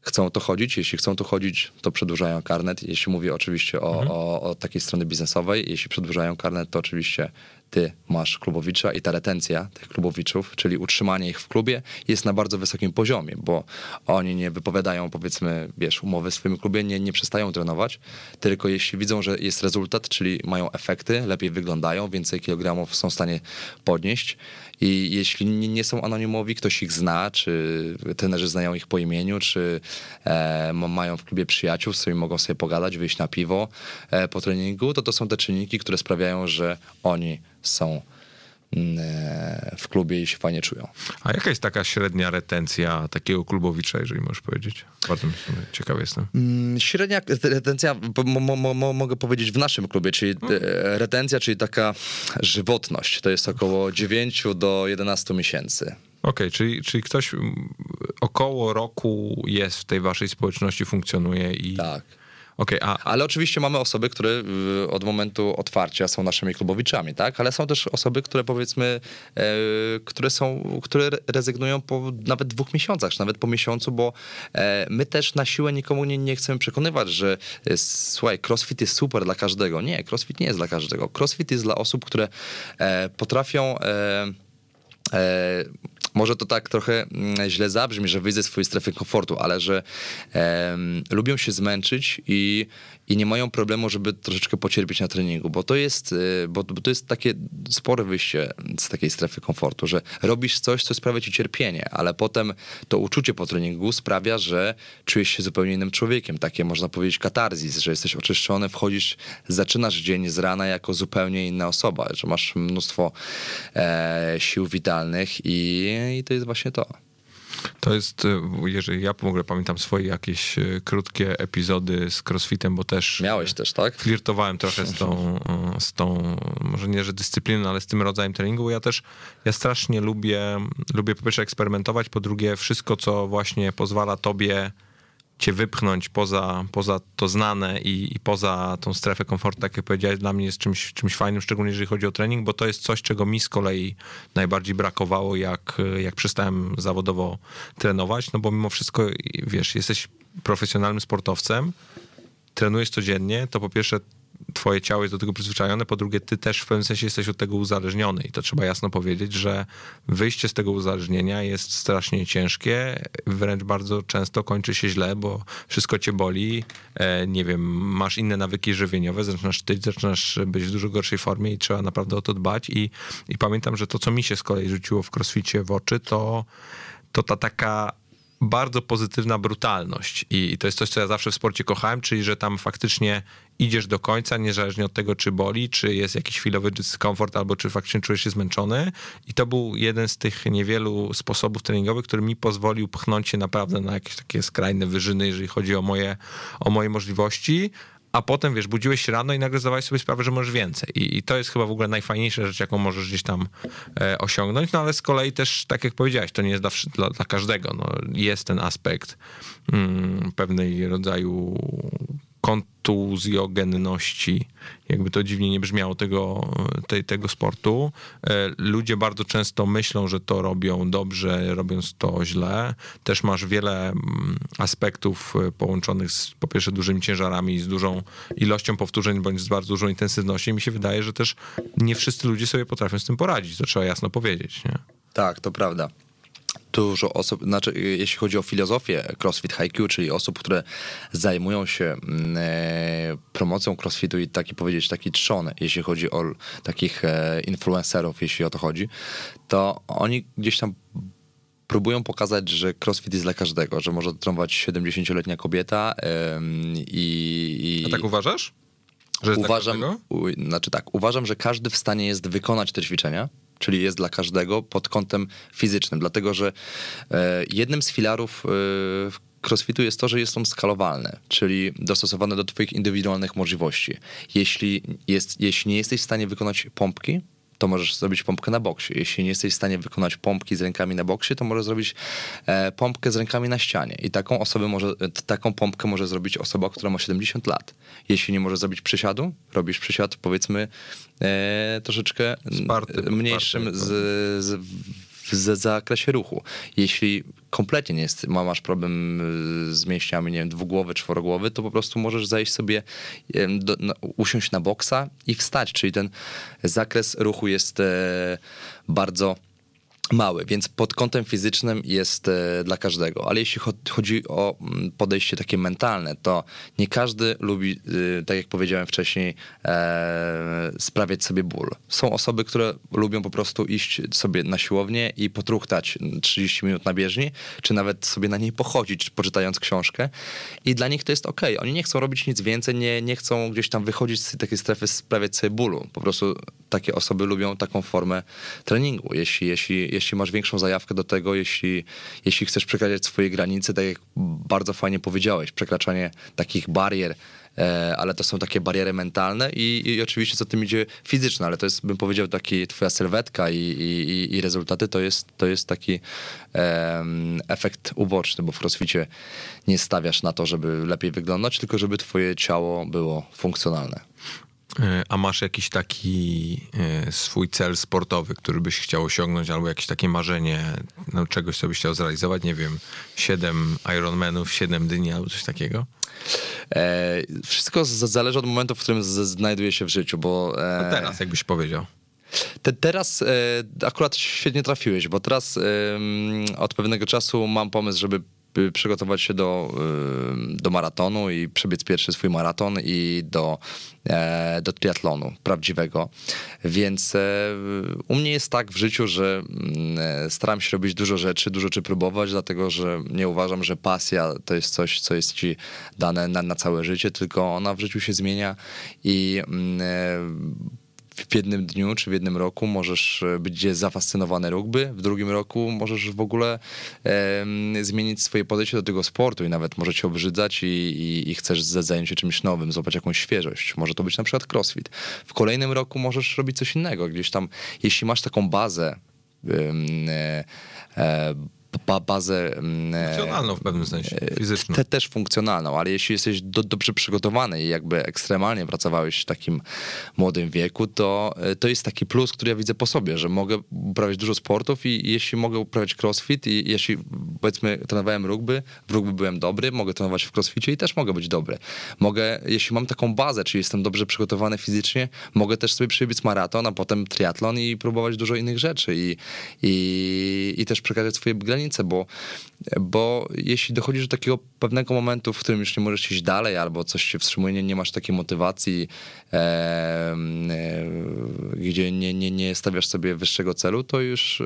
Speaker 2: chcą to chodzić. Jeśli chcą to chodzić, to przedłużają karnet. Jeśli mówię oczywiście o, mhm. o, o takiej strony biznesowej, jeśli przedłużają karnet, to oczywiście ty masz klubowicza i ta retencja tych klubowiczów, czyli utrzymanie ich w klubie jest na bardzo wysokim poziomie, bo oni nie wypowiadają powiedzmy, wiesz, umowy w swoim klubie, nie, nie przestają trenować, tylko jeśli widzą, że jest rezultat, czyli mają efekty, lepiej wyglądają, więcej kilogramów są w stanie podnieść i jeśli nie są anonimowi, ktoś ich zna, czy trenerzy znają ich po imieniu, czy e, mają w klubie przyjaciół, z którymi mogą sobie pogadać, wyjść na piwo e, po treningu, to to są te czynniki, które sprawiają, że oni są mm, e, w klubie i się fajnie czują.
Speaker 1: A jaka jest taka średnia retencja takiego klubowicza, jeżeli możesz powiedzieć? Bardzo ciekawy jestem.
Speaker 2: Mm, średnia retencja, mo, mo, mo, mogę powiedzieć w naszym klubie, czyli hmm. retencja, czyli taka żywotność, to jest około 9 do 11 miesięcy. Okej,
Speaker 1: okay, czyli, czyli ktoś około roku jest w tej waszej społeczności, funkcjonuje i...
Speaker 2: Tak. Okay, a... Ale oczywiście mamy osoby, które y, od momentu otwarcia są naszymi klubowiczami, tak? Ale są też osoby, które powiedzmy, e, które są, które rezygnują po nawet dwóch miesiącach, czy nawet po miesiącu, bo e, my też na siłę nikomu nie, nie chcemy przekonywać, że e, słuchaj, crossfit jest super dla każdego. Nie, crossfit nie jest dla każdego. Crossfit jest dla osób, które e, potrafią e, e, może to tak trochę mm, źle zabrzmi, że wyjdę z swojej strefy komfortu, ale że um, lubią się zmęczyć i, i nie mają problemu, żeby troszeczkę pocierpieć na treningu, bo to jest, y, bo, bo to jest takie spore wyjście z takiej strefy komfortu, że robisz coś, co sprawia ci cierpienie, ale potem to uczucie po treningu sprawia, że czujesz się zupełnie innym człowiekiem. Takie można powiedzieć katarzis, że jesteś oczyszczony, wchodzisz, zaczynasz dzień z rana jako zupełnie inna osoba, że masz mnóstwo e, sił witalnych i, i to jest właśnie to.
Speaker 1: To jest, e, jeżeli ja w ogóle pamiętam swoje jakieś e, krótkie epizody z crossfitem, bo też...
Speaker 2: Miałeś też, tak?
Speaker 1: Flirtowałem trochę z tą, e, z tą może nie, że dyscypliną, ale z tym rodzajem treningu, bo ja też, ja strasznie lubię, lubię po pierwsze eksperymentować, po drugie wszystko, co właśnie pozwala tobie cię wypchnąć poza, poza to znane i, i, poza tą strefę komfortu, tak jak powiedziałeś, dla mnie jest czymś, czymś fajnym, szczególnie jeżeli chodzi o trening, bo to jest coś, czego mi z kolei najbardziej brakowało, jak, jak przestałem zawodowo trenować, no bo mimo wszystko, wiesz, jesteś profesjonalnym sportowcem, trenujesz codziennie, to po pierwsze twoje ciało jest do tego przyzwyczajone, po drugie ty też w pewnym sensie jesteś od tego uzależniony i to trzeba jasno powiedzieć, że wyjście z tego uzależnienia jest strasznie ciężkie, wręcz bardzo często kończy się źle, bo wszystko cię boli, e, nie wiem, masz inne nawyki żywieniowe, zaczynasz tyć, zaczynasz być w dużo gorszej formie i trzeba naprawdę o to dbać i, i pamiętam, że to, co mi się z kolei rzuciło w crossficie w oczy, to, to ta taka bardzo pozytywna brutalność I, to jest coś, co ja zawsze w sporcie kochałem, czyli że tam faktycznie idziesz do końca, niezależnie od tego, czy boli, czy jest jakiś chwilowy dyskomfort, albo czy faktycznie czujesz się zmęczony. I to był jeden z tych niewielu sposobów treningowych, który mi pozwolił pchnąć się naprawdę na jakieś takie skrajne wyżyny, jeżeli chodzi o moje, o moje możliwości a potem, wiesz, budziłeś się rano i nagle zdawałeś sobie sprawę, że możesz więcej. I, I, to jest chyba w ogóle najfajniejsza rzecz, jaką możesz gdzieś tam e, osiągnąć, no ale z kolei też, tak jak powiedziałeś, to nie jest dla, dla, dla każdego. No, jest ten aspekt mm, pewnej rodzaju kontuzjogenności, jakby to dziwnie nie brzmiało, tego, tej, tego sportu. E, ludzie bardzo często myślą, że to robią dobrze, robiąc to źle. Też masz wiele mm, aspektów e, połączonych z po pierwsze dużymi ciężarami, z dużą ilością powtórzeń, bądź z bardzo dużą intensywnością. I mi się wydaje, że też nie wszyscy ludzie sobie potrafią z tym poradzić. To trzeba jasno powiedzieć. Nie?
Speaker 2: Tak, to prawda dużo osób, znaczy jeśli chodzi o filozofię CrossFit HiQ, czyli osób, które zajmują się mm, e, promocją CrossFitu i taki powiedzieć, taki trzon, jeśli chodzi o takich e, influencerów, jeśli o to chodzi, to oni gdzieś tam próbują pokazać, że crossfit jest dla każdego, że może trenować 70-letnia kobieta i,
Speaker 1: i... A tak uważasz?
Speaker 2: Że uważam, u, znaczy tak, uważam, że każdy w stanie jest wykonać te ćwiczenia, czyli jest dla każdego pod kątem fizycznym, dlatego że e, jednym z filarów e, crossfitu jest to, że jest on skalowalny, czyli dostosowany do twoich indywidualnych możliwości. Jeśli, jest, jeśli nie jesteś w stanie wykonać pompki, to możesz zrobić pompkę na boksie. Jeśli nie jesteś w stanie wykonać pompki z rękami na boksie, to możesz zrobić e, pompkę z rękami na ścianie. I taką osobę może, taką pompkę może zrobić osoba, która ma 70 lat. Jeśli nie może zrobić przysiadu, robisz przysiad powiedzmy e, troszeczkę Sparty, mniejszym z, z w zakresie ruchu. Jeśli kompletnie nie jest, masz problem y, z mięśniami, nie wiem, dwugłowy, czworogłowy, to po prostu możesz zejść sobie, do, no, usiąść na boksa i wstać, czyli ten zakres ruchu jest e, bardzo mały, więc pod kątem fizycznym jest e, dla każdego. Ale jeśli chodzi o mm, podejście takie mentalne, to nie każdy lubi, e, tak jak powiedziałem wcześniej, e, sprawiać sobie ból. Są osoby, które lubią po prostu iść sobie na siłownię i potruchtać 30 minut na bieżni, czy nawet sobie na niej pochodzić, poczytając książkę. I dla nich to jest ok. Oni nie chcą robić nic więcej, nie, nie chcą gdzieś tam wychodzić z takiej strefy, sprawiać sobie bólu. Po prostu takie osoby lubią taką formę treningu. Jeśli, jeśli jeśli masz większą zajawkę do tego, jeśli, jeśli chcesz przekraczać swoje granice, tak jak bardzo fajnie powiedziałeś, przekraczanie takich barier, e, ale to są takie bariery mentalne i, i oczywiście co tym idzie fizyczne, ale to jest, bym powiedział, taki twoja sylwetka i, i, i rezultaty to jest, to jest taki efekt uboczny, bo w crossficie nie stawiasz na to, żeby lepiej wyglądać, tylko żeby twoje ciało było funkcjonalne.
Speaker 1: E, a masz jakiś taki e, swój cel sportowy, który byś chciał osiągnąć, albo jakieś takie marzenie, no, czegoś, co byś chciał zrealizować? Nie wiem, 7 Ironmanów, 7 dni albo coś takiego?
Speaker 2: E, wszystko zależy od momentu, w którym z, znajduje się w życiu, bo...
Speaker 1: E... Teraz, jakbyś powiedział.
Speaker 2: Te, teraz e, akurat świetnie trafiłeś, bo teraz e, od pewnego czasu mam pomysł, żeby przygotować się do, do maratonu i przebiec pierwszy swój maraton i do, e, do triatlonu prawdziwego. Więc e, u mnie jest tak w życiu, że mm, e, staram się robić dużo rzeczy, dużo rzeczy próbować, dlatego że nie uważam, że pasja to jest coś, co jest ci dane na, na całe życie, tylko ona w życiu się zmienia i mm, w jednym dniu czy w jednym roku możesz e, być zafascynowany rugby, w drugim roku możesz w ogóle e, zmienić swoje podejście do tego sportu i nawet może cię obrzydzać i, i, i chcesz zająć się czymś nowym, złapać jakąś świeżość. Może to być na przykład crossfit. W kolejnym roku możesz robić coś innego, gdzieś tam, jeśli masz taką bazę, e, e, bazę...
Speaker 1: Mm, e, funkcjonalną w pewnym sensie, e, fizyczną.
Speaker 2: Te, też funkcjonalną, ale jeśli jesteś do, dobrze przygotowany i jakby ekstremalnie pracowałeś w takim młodym wieku, to e, to jest taki plus, który ja widzę po sobie, że mogę uprawiać dużo sportów i jeśli mogę uprawiać crossfit i jeśli powiedzmy trenowałem rugby, w rugby byłem dobry, mogę trenować w crossficie i też mogę być dobry. Mogę, jeśli mam taką bazę, czyli jestem dobrze przygotowany fizycznie, mogę też sobie przebiec maraton, a potem triatlon i próbować dużo innych rzeczy i, i, i też przekazać swoje granice bo, bo jeśli dochodzisz do takiego pewnego momentu, w którym już nie możesz iść dalej, albo coś się wstrzymuje, nie, nie masz takiej motywacji, e, e, gdzie nie, nie, nie stawiasz sobie wyższego celu, to już e,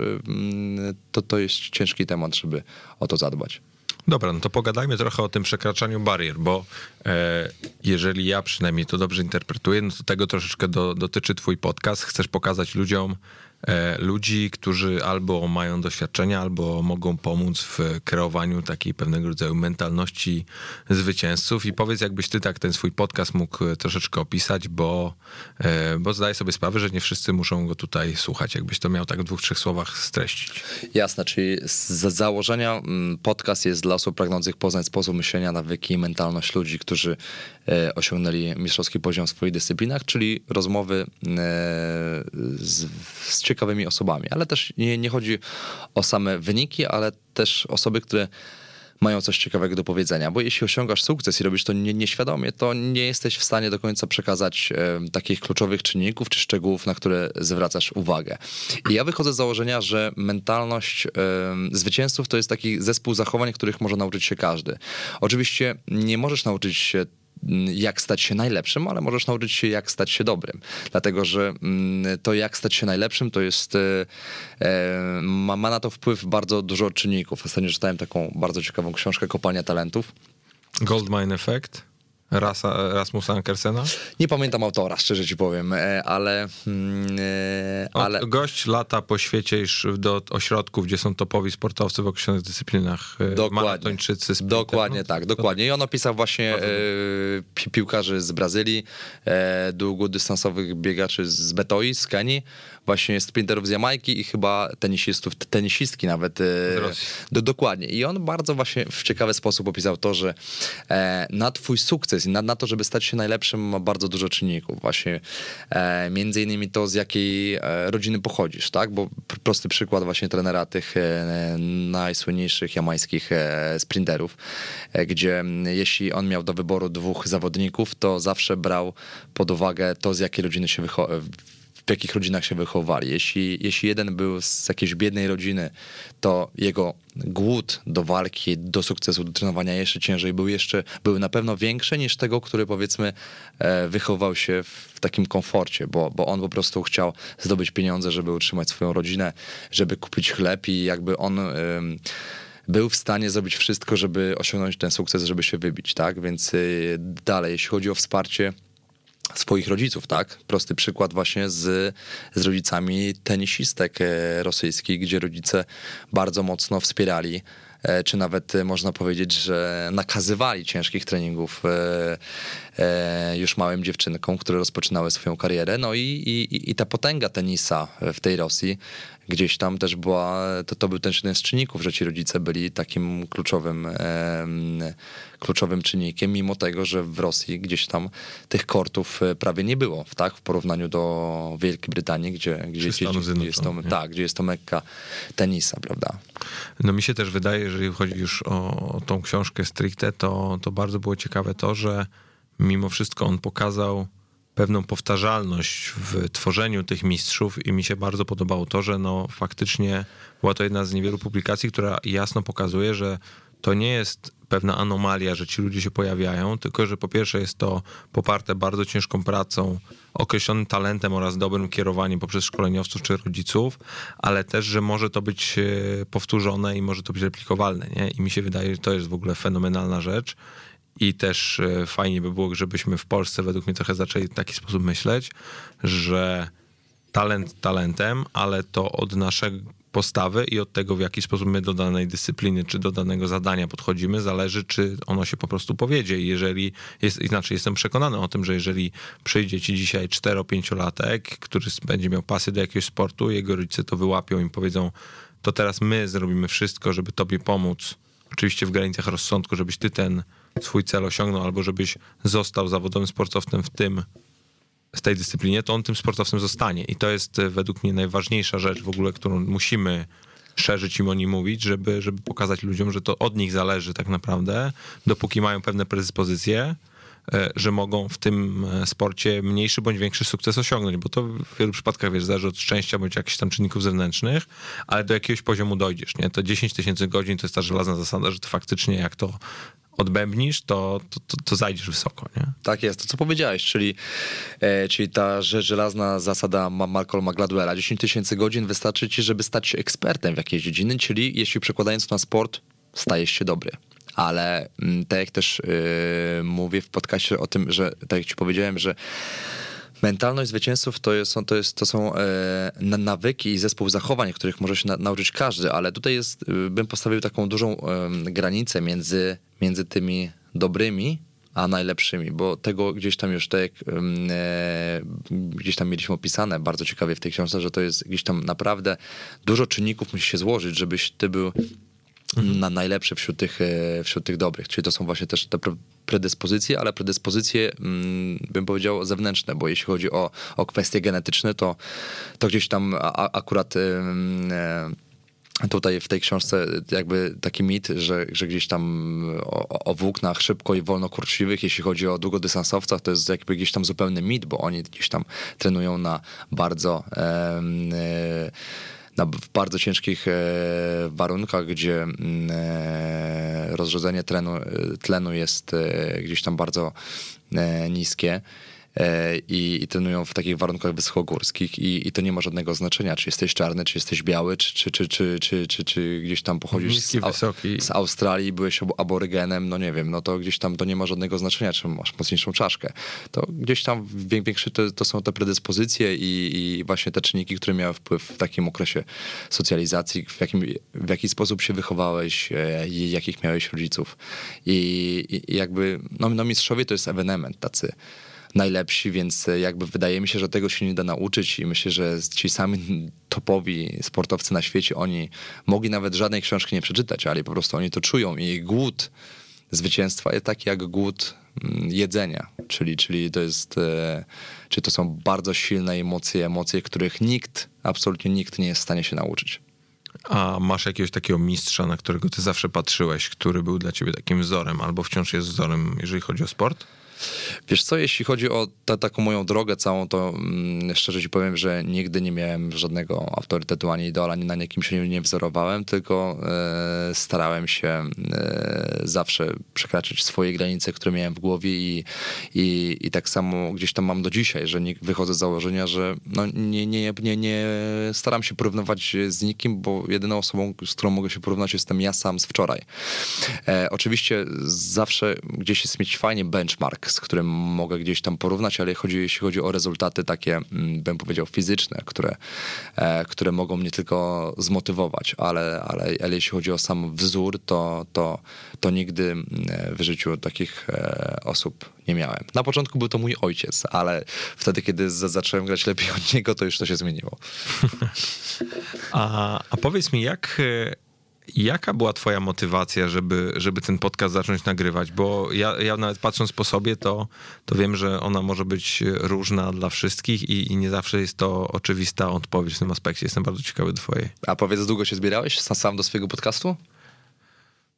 Speaker 2: to, to jest ciężki temat, żeby o to zadbać.
Speaker 1: Dobra, no to pogadajmy trochę o tym przekraczaniu barier, bo e, jeżeli ja przynajmniej to dobrze interpretuję, no to tego troszeczkę do, dotyczy twój podcast. Chcesz pokazać ludziom, ludzi, którzy albo mają doświadczenia, albo mogą pomóc w kreowaniu takiej pewnego rodzaju mentalności zwycięzców. I powiedz, jakbyś ty tak ten swój podcast mógł troszeczkę opisać, bo, e, bo zdaję sobie sprawę, że nie wszyscy muszą go tutaj słuchać. Jakbyś to miał tak w dwóch, trzech słowach streścić.
Speaker 2: Jasne, czyli z założenia mm, podcast jest dla osób pragnących poznać sposób myślenia, nawyki i mentalność ludzi, którzy e, osiągnęli mistrzowski poziom w swoich dyscyplinach, czyli rozmowy z, z ciekawymi osobami, ale też nie, nie chodzi o same wyniki, ale też osoby, które mają coś ciekawego do powiedzenia, bo jeśli osiągasz sukces i robisz to nie, nieświadomie, to nie jesteś w stanie do końca przekazać e, takich kluczowych czynników czy szczegółów, na które zwracasz uwagę. I ja wychodzę z założenia, że mentalność e, zwycięzców to jest taki zespół zachowań, których może nauczyć się każdy. Oczywiście nie możesz nauczyć się jak stać się najlepszym, ale możesz nauczyć się, jak stać się dobrym. Dlatego, że mm, to, jak stać się najlepszym, to jest, e, e, ma, ma na to wpływ bardzo dużo czynników. Ostatnio czytałem taką bardzo ciekawą książkę Kopalnia Talentów.
Speaker 1: Goldmine Effect? Rasa, Rasmusa Ankersena?
Speaker 2: Nie pamiętam autora, szczerze ci powiem, e, ale... Mm,
Speaker 1: e, ale... Gość lata po świecie do ośrodków, gdzie są topowi sportowcy w określonych dyscyplinach.
Speaker 2: E, dokładnie. dokładnie tak, dokładnie. I on opisał właśnie pi piłkarzy z Brazylii, długodystansowych biegaczy z Betoi, z Kenii, właśnie sprinterów z Jamajki i chyba tenisistów, tenisistki nawet. Do, dokładnie. I on bardzo właśnie w ciekawy sposób opisał to, że na twój sukces. I na, na to, żeby stać się najlepszym, ma bardzo dużo czynników. Właśnie e, między innymi to, z jakiej e, rodziny pochodzisz, tak? Bo prosty przykład właśnie trenera tych e, najsłynniejszych jamańskich e, sprinterów, e, gdzie jeśli on miał do wyboru dwóch zawodników, to zawsze brał pod uwagę to, z jakiej rodziny się wychował w jakich rodzinach się wychowali. Jeśli, jeśli jeden był z jakiejś biednej rodziny, to jego głód do walki, do sukcesu, do trenowania jeszcze ciężej był jeszcze, był na pewno większy niż tego, który powiedzmy e, wychował się w takim komforcie, bo, bo on po prostu chciał zdobyć pieniądze, żeby utrzymać swoją rodzinę, żeby kupić chleb i jakby on był w stanie zrobić wszystko, żeby osiągnąć ten sukces, żeby się wybić, tak? Więc y, dalej, jeśli chodzi o wsparcie, swoich rodziców, tak? Prosty przykład właśnie z, z rodzicami tenisistek e, rosyjskich, gdzie rodzice bardzo mocno wspierali e, czy nawet e, można powiedzieć, że nakazywali ciężkich treningów już małym dziewczynkom, które rozpoczynały swoją karierę. No i, i, i ta potęga tenisa w tej Rosji gdzieś tam też była, to, to był też jeden z czynników, że ci rodzice byli takim kluczowym, kluczowym czynnikiem, mimo tego, że w Rosji gdzieś tam tych kortów e, prawie nie było, tak, w porównaniu do Wielkiej Brytanii, gdzie, gdzie, gdzie, gdzie jest to, tak, gdzie jest to mekka tenisa, prawda.
Speaker 1: No mi się też wydaje, jeżeli chodzi już o, o tą książkę stricte, to, to bardzo było ciekawe to, że mimo wszystko on pokazał pewną powtarzalność w tworzeniu tych mistrzów i mi się bardzo podobało to, że no faktycznie była to jedna z niewielu publikacji, która jasno pokazuje, że to nie jest pewna anomalia, że ci ludzie się pojawiają, tylko że po pierwsze jest to poparte bardzo ciężką pracą, określonym talentem oraz dobrym kierowaniem poprzez szkoleniowców czy rodziców, ale też, że może to być e, powtórzone i może to być replikowalne. Nie? I mi się wydaje, że to jest w ogóle fenomenalna rzecz i też e, fajnie by było, żebyśmy w Polsce według mnie trochę zaczęli w taki sposób myśleć, że talent talentem, ale to od naszej postawy i od tego, w jaki sposób my do danej dyscypliny czy do danego zadania podchodzimy, zależy, czy ono się po prostu powiedzie. Jeżeli jest, jestem przekonany o tym, że jeżeli przyjdzie ci dzisiaj 4-5-latek, który będzie miał pasję do jakiegoś sportu, jego rodzice to wyłapią i powiedzą, to teraz my zrobimy wszystko, żeby tobie pomóc. Oczywiście w granicach rozsądku, żebyś ty ten swój cel osiągnął, albo żebyś został zawodowym sportowcem w tym, w tej dyscyplinie, to on tym sportowcem zostanie. I to jest e, według mnie najważniejsza rzecz w ogóle, którą musimy szerzyć im o nim mówić, żeby, żeby pokazać ludziom, że to od nich zależy tak naprawdę, dopóki mają pewne predyspozycje, e, że mogą w tym e, sporcie mniejszy bądź większy sukces osiągnąć, bo to w wielu przypadkach wiesz, zależy od szczęścia bądź jakichś tam czynników zewnętrznych, ale do jakiegoś poziomu dojdziesz, nie? To 10 tysięcy godzin to jest ta żelazna zasada, że to faktycznie jak to odbębnisz, to, to, to, to zajdziesz wysoko. Nie?
Speaker 2: Tak jest, to co powiedziałeś, czyli, e, czyli ta żelazna zasada Malcolma Gladwella. 10 tysięcy godzin wystarczy ci, żeby stać się ekspertem w jakiejś dziedzinie, czyli jeśli przekładając na sport, stajesz się dobry. Ale mm, tak jak też yy, mówię w podcaście o tym, że tak jak ci powiedziałem, że Mentalność zwycięzców to, jest, to, jest, to są e, nawyki i zespół zachowań, których może się na, nauczyć każdy, ale tutaj jest, e, bym postawił taką dużą e, granicę między, między tymi dobrymi a najlepszymi, bo tego gdzieś tam już tak e, gdzieś tam mieliśmy opisane bardzo ciekawie w tej książce, że to jest gdzieś tam naprawdę dużo czynników musi się złożyć, żebyś ty był na najlepszy wśród tych, e, wśród tych dobrych. Czyli to są właśnie też te predyspozycje, ale predyspozycje, mm, bym powiedział, zewnętrzne, bo jeśli chodzi o, o kwestie genetyczne, to, to gdzieś tam akurat e, tutaj w tej książce jakby taki mit, że, że gdzieś tam o, o włóknach szybko i wolno kurczliwych, jeśli chodzi o długodystansowcach, to jest jakby gdzieś tam zupełny mit, bo oni gdzieś tam trenują na bardzo e, na, w bardzo ciężkich e, warunkach, gdzie mm, e, rozrzedzenie tlenu, tlenu jest e, gdzieś tam bardzo niskie. E, i, i trenują w takich warunkach wysokogórskich i, i to nie ma żadnego znaczenia, czy jesteś czarny, czy jesteś biały, czy, czy, czy, czy, czy, czy, czy gdzieś tam pochodzisz
Speaker 1: Niski, z,
Speaker 2: z Australii, byłeś aborygenem, no nie wiem, no to gdzieś tam to nie ma żadnego znaczenia, czy masz mocniejszą czaszkę. To gdzieś tam większy to, to są te predyspozycje i, i właśnie te czynniki, które miały wpływ w takim okresie socjalizacji, w, jakim, w jaki sposób się wychowałeś, e, i jakich miałeś rodziców. I, i jakby, no, no mistrzowie to jest ewenement tacy najlepsi, więc e, jakby wydaje mi się, że tego się nie da nauczyć i myślę, że ci sami topowi sportowcy na świecie, oni mogli nawet żadnej książki nie przeczytać, ale po prostu oni to czują i głód zwycięstwa jest taki jak głód mm, jedzenia, czyli, czyli to jest, e, czy to są bardzo silne emocje, emocje, których nikt, absolutnie nikt nie jest w stanie się nauczyć.
Speaker 1: A masz jakiegoś takiego mistrza, na którego ty zawsze patrzyłeś, który był dla ciebie takim wzorem, albo wciąż jest wzorem, jeżeli chodzi o sport?
Speaker 2: Wiesz co, jeśli chodzi o ta, taką moją drogę całą, to mm, szczerze ci powiem, że nigdy nie miałem żadnego autorytetu ani idola, ani na nikim się nie, nie wzorowałem, tylko e, starałem się e, zawsze przekraczać swoje granice, które miałem w głowie i, i, i tak samo gdzieś tam mam do dzisiaj, że nie, wychodzę z założenia, że no, nie, nie, nie, nie staram się porównywać z nikim, bo jedyną osobą, z którą mogę się porównać jestem ja sam z wczoraj. E, oczywiście zawsze gdzieś jest mieć fajnie benchmark, z którym mogę gdzieś tam porównać, ale chodzi, jeśli chodzi o rezultaty takie, mm, bym powiedział, fizyczne, które, e, które mogą mnie tylko zmotywować, ale, ale, ale jeśli chodzi o sam wzór, to, to, to nigdy mm, w życiu takich e, osób nie miałem. Na początku był to mój ojciec, ale wtedy, kiedy zacząłem grać lepiej od niego, to już to się zmieniło.
Speaker 1: a, a powiedz mi, jak Jaka była twoja motywacja, żeby, żeby ten podcast zacząć nagrywać? Bo ja, ja nawet patrząc po sobie, to, to wiem, że ona może być różna dla wszystkich i, i nie zawsze jest to oczywista odpowiedź w tym aspekcie. Jestem bardzo ciekawy twojej.
Speaker 2: A powiedz, długo się zbierałeś sam do swojego podcastu?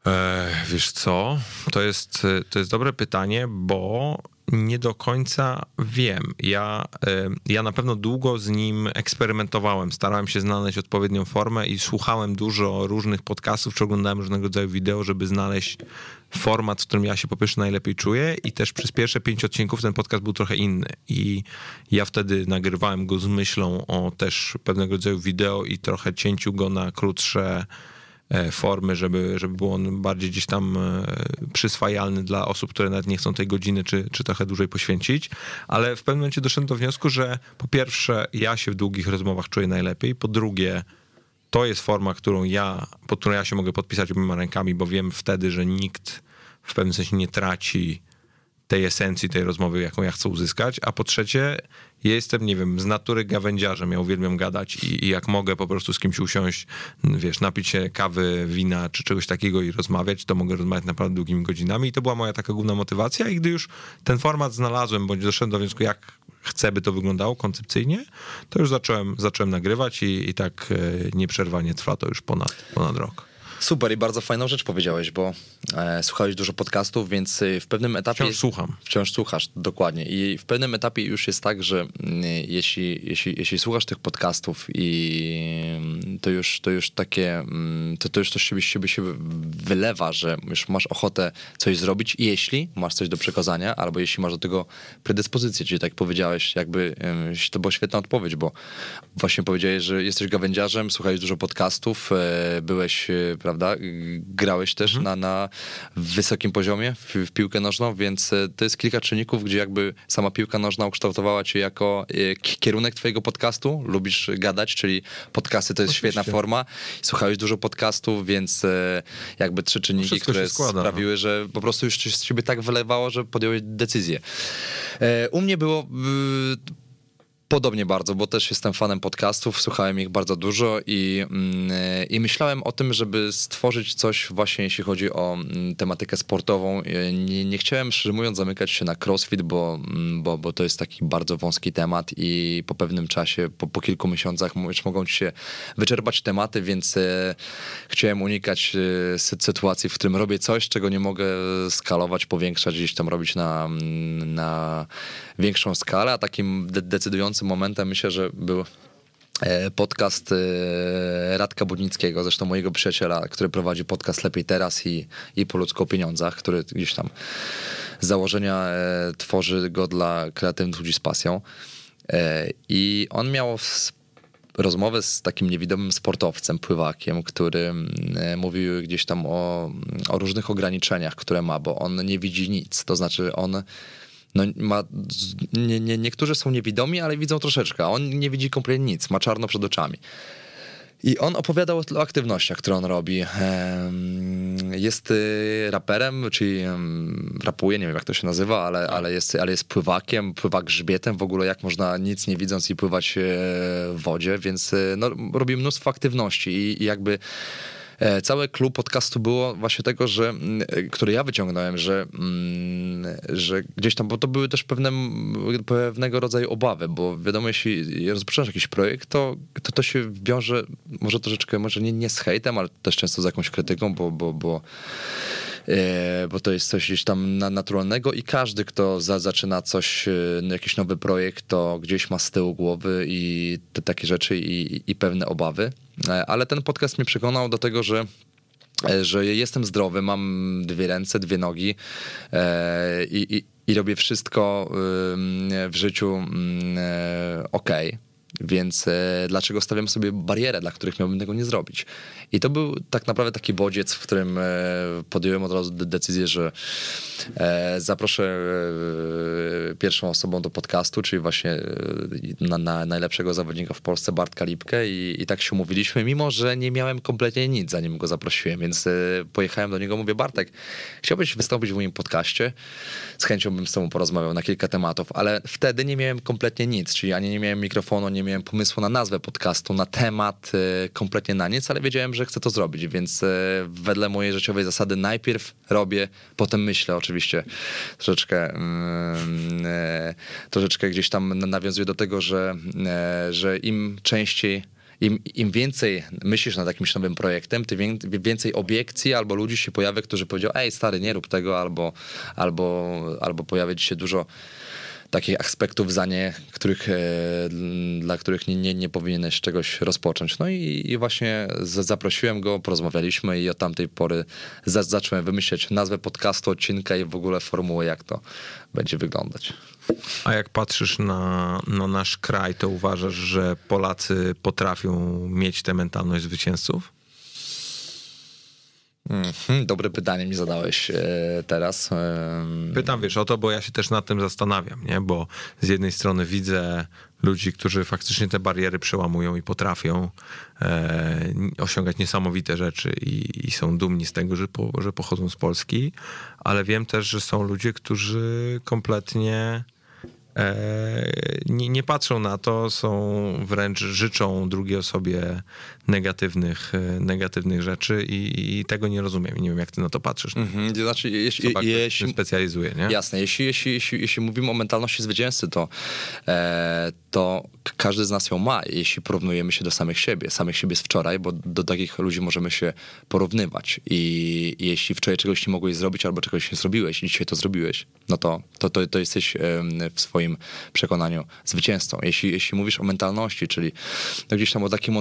Speaker 1: E, wiesz co? To jest, to jest dobre pytanie, bo nie do końca wiem. Ja, ja na pewno długo z nim eksperymentowałem. Starałem się znaleźć odpowiednią formę i słuchałem dużo różnych podcastów, czy oglądałem różnego rodzaju wideo, żeby znaleźć format, w którym ja się po pierwsze najlepiej czuję i też przez pierwsze pięć odcinków ten podcast był trochę inny. I ja wtedy nagrywałem go z myślą o też pewnego rodzaju wideo i trochę cięciu go na krótsze formy, żeby, żeby był on bardziej gdzieś tam e, przyswajalny dla osób, które nawet nie chcą tej godziny czy, czy trochę dłużej poświęcić. Ale w pewnym momencie doszedłem do wniosku, że po pierwsze ja się w długich rozmowach czuję najlepiej, po drugie to jest forma, którą ja, pod którą ja się mogę podpisać obiema rękami, bo wiem wtedy, że nikt w pewnym sensie nie traci tej esencji tej rozmowy, jaką ja chcę uzyskać, a po trzecie, ja jestem, nie wiem, z natury gawędziarzem, ja uwielbiam gadać i, i, jak mogę po prostu z kimś usiąść, wiesz, napić się kawy, wina czy czegoś takiego i rozmawiać, to mogę rozmawiać naprawdę długimi godzinami. I to była moja taka główna motywacja. I gdy już ten format znalazłem, bądź doszedłem do wniosku, jak chcę, by to wyglądało koncepcyjnie, to już zacząłem, zacząłem nagrywać i, i tak e, nieprzerwanie trwa to już ponad, ponad rok.
Speaker 2: Super i bardzo fajną rzecz powiedziałeś, bo e, słuchałeś dużo podcastów, więc e, w pewnym etapie...
Speaker 1: Wciąż słucham.
Speaker 2: Wciąż słuchasz, dokładnie. I w pewnym etapie już jest tak, że mm, jeśli, jeśli, jeśli słuchasz tych podcastów i mm, to już, to już takie, mm, to, to już coś siebie, siebie się wylewa, że już masz ochotę coś zrobić, jeśli masz coś do przekazania, albo jeśli masz do tego predyspozycję, czyli tak powiedziałeś, jakby to była świetna odpowiedź, bo właśnie powiedziałeś, że jesteś gawędziarzem, słuchałeś dużo podcastów, e, byłeś, prawda, prawda? Grałeś też mhm. na, na wysokim poziomie w, w, piłkę nożną, więc e, to jest kilka czynników, gdzie jakby sama piłka nożna ukształtowała cię jako e, kierunek twojego podcastu. Lubisz gadać, czyli podcasty to jest Oczywiście. świetna forma. Słuchałeś dużo podcastów, więc e, jakby trzy czynniki, które składa, no. sprawiły, no. że po prostu już się z ciebie tak wylewało, że podjąłeś decyzję. U mnie było Podobnie bardzo, bo też jestem fanem podcastów, słuchałem ich bardzo dużo i, mm, i myślałem o tym, żeby stworzyć coś właśnie jeśli chodzi o mm, tematykę sportową. Nie, nie chciałem, szczerze mówiąc, zamykać się na crossfit, bo, mm, bo, bo to jest taki bardzo wąski temat i po pewnym czasie, po, po kilku miesiącach już mogą ci się wyczerpać tematy, więc e, chciałem unikać e, sytuacji, w którym robię coś, czego nie mogę skalować, powiększać, gdzieś tam robić na, na większą skalę, a takim de momentem myślę, że był e, podcast e, Radka Budnickiego, zresztą mojego przyjaciela, który prowadzi podcast Lepiej Teraz i, i po ludzku o pieniądzach, który gdzieś tam z założenia e, tworzy go dla kreatywnych ludzi z pasją. I on miał rozmowę z takim niewidomym sportowcem, pływakiem, który mówił gdzieś tam o, o różnych ograniczeniach, które ma, bo on nie widzi nic. To znaczy on no, ma, nie, nie, niektórzy są niewidomi, ale widzą troszeczkę. On nie widzi kompletnie nic, ma czarno przed oczami. I on opowiadał o aktywnościach, które on robi. Jest y, raperem, czyli rapuje, nie wiem jak to się nazywa, ale, ale, jest, ale jest pływakiem, pływa grzbietem. W ogóle jak można nic nie widząc i pływać e, w wodzie, więc e, no, robi mnóstwo aktywności i, i jakby E, cały klub podcastu było właśnie tego, że, mm, który ja wyciągnąłem, że, mm, że gdzieś tam, bo to były też pewne, pewnego rodzaju obawy, bo wiadomo, jeśli rozpoczynasz jakiś projekt, to to, to się wiąże może troszeczkę, może nie, nie z hejtem, ale też często z jakąś krytyką, bo, bo, bo E, bo to jest coś gdzieś tam naturalnego i każdy, kto za, zaczyna coś, e, no, jakiś nowy projekt, to gdzieś ma z tyłu głowy i te takie rzeczy i, i pewne obawy. E, ale ten podcast mnie przekonał do tego, że że jestem zdrowy, mam dwie ręce, dwie nogi i, i, i robię wszystko w życiu ok. Więc e, dlaczego stawiam sobie barierę, dla których miałbym tego nie zrobić? I to był tak naprawdę taki bodziec, w którym e, podjąłem od razu decyzję, że e, zaproszę pierwszą osobą do podcastu, czyli właśnie na, na najlepszego zawodnika w Polsce, Bartka Lipkę i, i tak się umówiliśmy, mimo że nie miałem kompletnie nic, zanim go zaprosiłem, więc pojechałem do niego, mówię, Bartek, chciałbyś wystąpić w moim podcaście? Z chęcią bym z tobą porozmawiał na kilka tematów, ale wtedy nie miałem kompletnie nic, czyli ani nie miałem mikrofonu, nie miałem pomysłu na nazwę podcastu, na temat, kompletnie na nic, ale wiedziałem, że chcę to zrobić, więc wedle mojej życiowej zasady najpierw robię, potem myślę oczywiście. Troszeczkę, mm, e, troszeczkę gdzieś tam nawiązuję do tego, że, e, że im częściej im, im więcej myślisz nad jakimś nowym projektem, tym więcej obiekcji albo ludzi się pojawia, którzy powiedzą, ej stary, nie rób tego, albo, albo, albo pojawia ci się dużo takich aspektów za nie, których, e, dla których nie, nie, nie powinieneś czegoś rozpocząć. No i, i właśnie zaprosiłem go, porozmawialiśmy i od tamtej pory zacząłem wymyśleć nazwę podcastu, odcinka i w ogóle formułę, jak to będzie wyglądać.
Speaker 1: A jak patrzysz na, na nasz kraj, to uważasz, że Polacy potrafią mieć tę mentalność zwycięzców?
Speaker 2: Mm, dobre pytanie mi zadałeś e, teraz.
Speaker 1: Pytam, wiesz, o to, bo ja się też nad tym zastanawiam, nie? Bo z jednej strony widzę ludzi, którzy faktycznie te bariery przełamują i potrafią e, osiągać niesamowite rzeczy i, i, są dumni z tego, że, po, że pochodzą z Polski, ale wiem też, że są ludzie, którzy kompletnie E, nie, nie, patrzą na to, są wręcz życzą drugiej osobie negatywnych, e, negatywnych rzeczy i, i tego nie rozumiem. Nie wiem, jak ty na to patrzysz. Mhm,
Speaker 2: znaczy, jeśli, jeśli
Speaker 1: specjalizuje, nie?
Speaker 2: Jasne, jeśli, jeśli, jeśli, jeśli mówimy o mentalności zwycięzcy, to, e, to każdy z nas ją ma, jeśli porównujemy się do samych siebie. Samych siebie z wczoraj, bo do takich ludzi możemy się porównywać. I jeśli wczoraj czegoś nie mogłeś zrobić, albo czegoś nie zrobiłeś i dzisiaj to zrobiłeś, no to, to, to, to jesteś w swoim przekonaniu zwycięzcą. Jeśli, jeśli mówisz o mentalności, czyli no gdzieś tam o takiej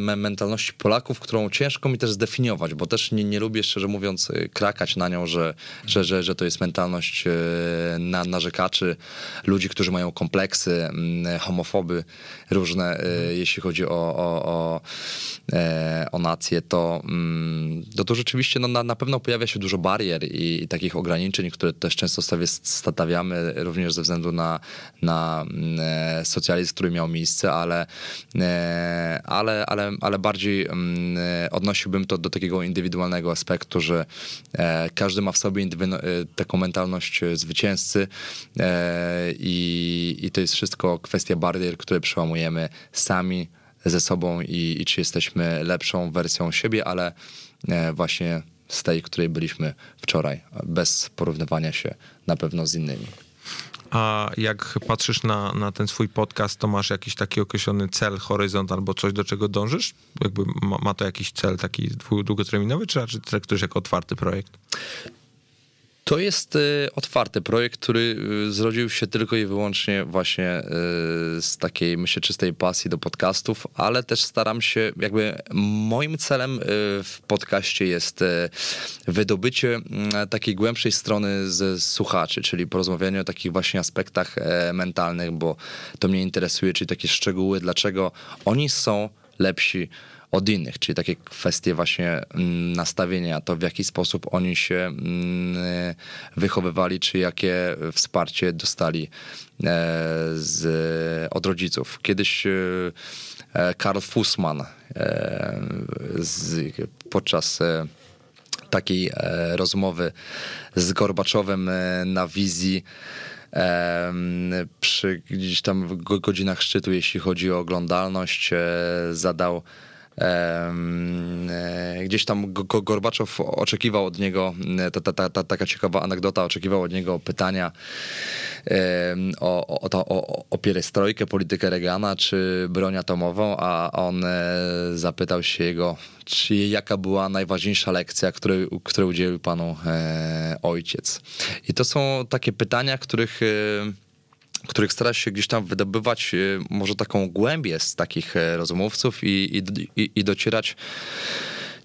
Speaker 2: mentalności Polaków, którą ciężko mi też zdefiniować, bo też nie, nie lubię, szczerze mówiąc, y, krakać na nią, że, że, że, że to jest mentalność y, na, narzekaczy, ludzi, którzy mają kompleksy, mm, homofoby różne, mhm. jeśli chodzi o, o, o, e, o nację, to, mm, to, to rzeczywiście no, na, na pewno pojawia się dużo barier i, i takich ograniczeń, które też często stawiamy również ze względu na, na mm, e, socjalizm, który miał miejsce, ale, e, ale, ale, ale bardziej mm, odnosiłbym to do takiego indywidualnego aspektu, że każdy ma w sobie taką mentalność zwycięzcy i, i to jest wszystko kwestia barier, które sami ze sobą i, i czy jesteśmy lepszą wersją siebie, ale e, właśnie z tej, której byliśmy wczoraj, bez porównywania się na pewno z innymi.
Speaker 1: A jak patrzysz na, na ten swój podcast, to masz jakiś taki określony cel, horyzont albo coś, do czego dążysz? Jakby ma, ma to jakiś cel taki długoterminowy, czy raczej traktujesz jako otwarty projekt?
Speaker 2: To jest y, otwarty projekt, który y, zrodził się tylko i wyłącznie właśnie y, z takiej, myślę, czystej pasji do podcastów, ale też staram się, jakby moim celem w podcaście jest wydobycie takiej głębszej strony z słuchaczy, czyli porozmawianie o takich właśnie aspektach e, mentalnych, bo to mnie interesuje, czyli takie szczegóły, dlaczego oni są lepsi od innych, czyli takie kwestie właśnie mm, nastawienia, to w jaki sposób oni się mm, wychowywali, czy jakie wsparcie dostali e, z, od rodziców. Kiedyś e, e, Karl Fussman z, podczas takiej rozmowy z Gorbaczowem na wizji przy gdzieś tam godzinach szczytu, jeśli chodzi o oglądalność, zadał gdzieś tam Gorbaczow oczekiwał od niego, ta, ta, ta, ta, taka ciekawa anegdota, oczekiwał od niego pytania o, o, o, o pierestrojkę, politykę Reagana czy broń atomową, a on zapytał się jego, czy jaka była najważniejsza lekcja, której, której udzielił panu e, ojciec. I to są takie pytania, których e, których stara się gdzieś tam wydobywać e, może taką głębię z takich e, rozmówców i, i, i docierać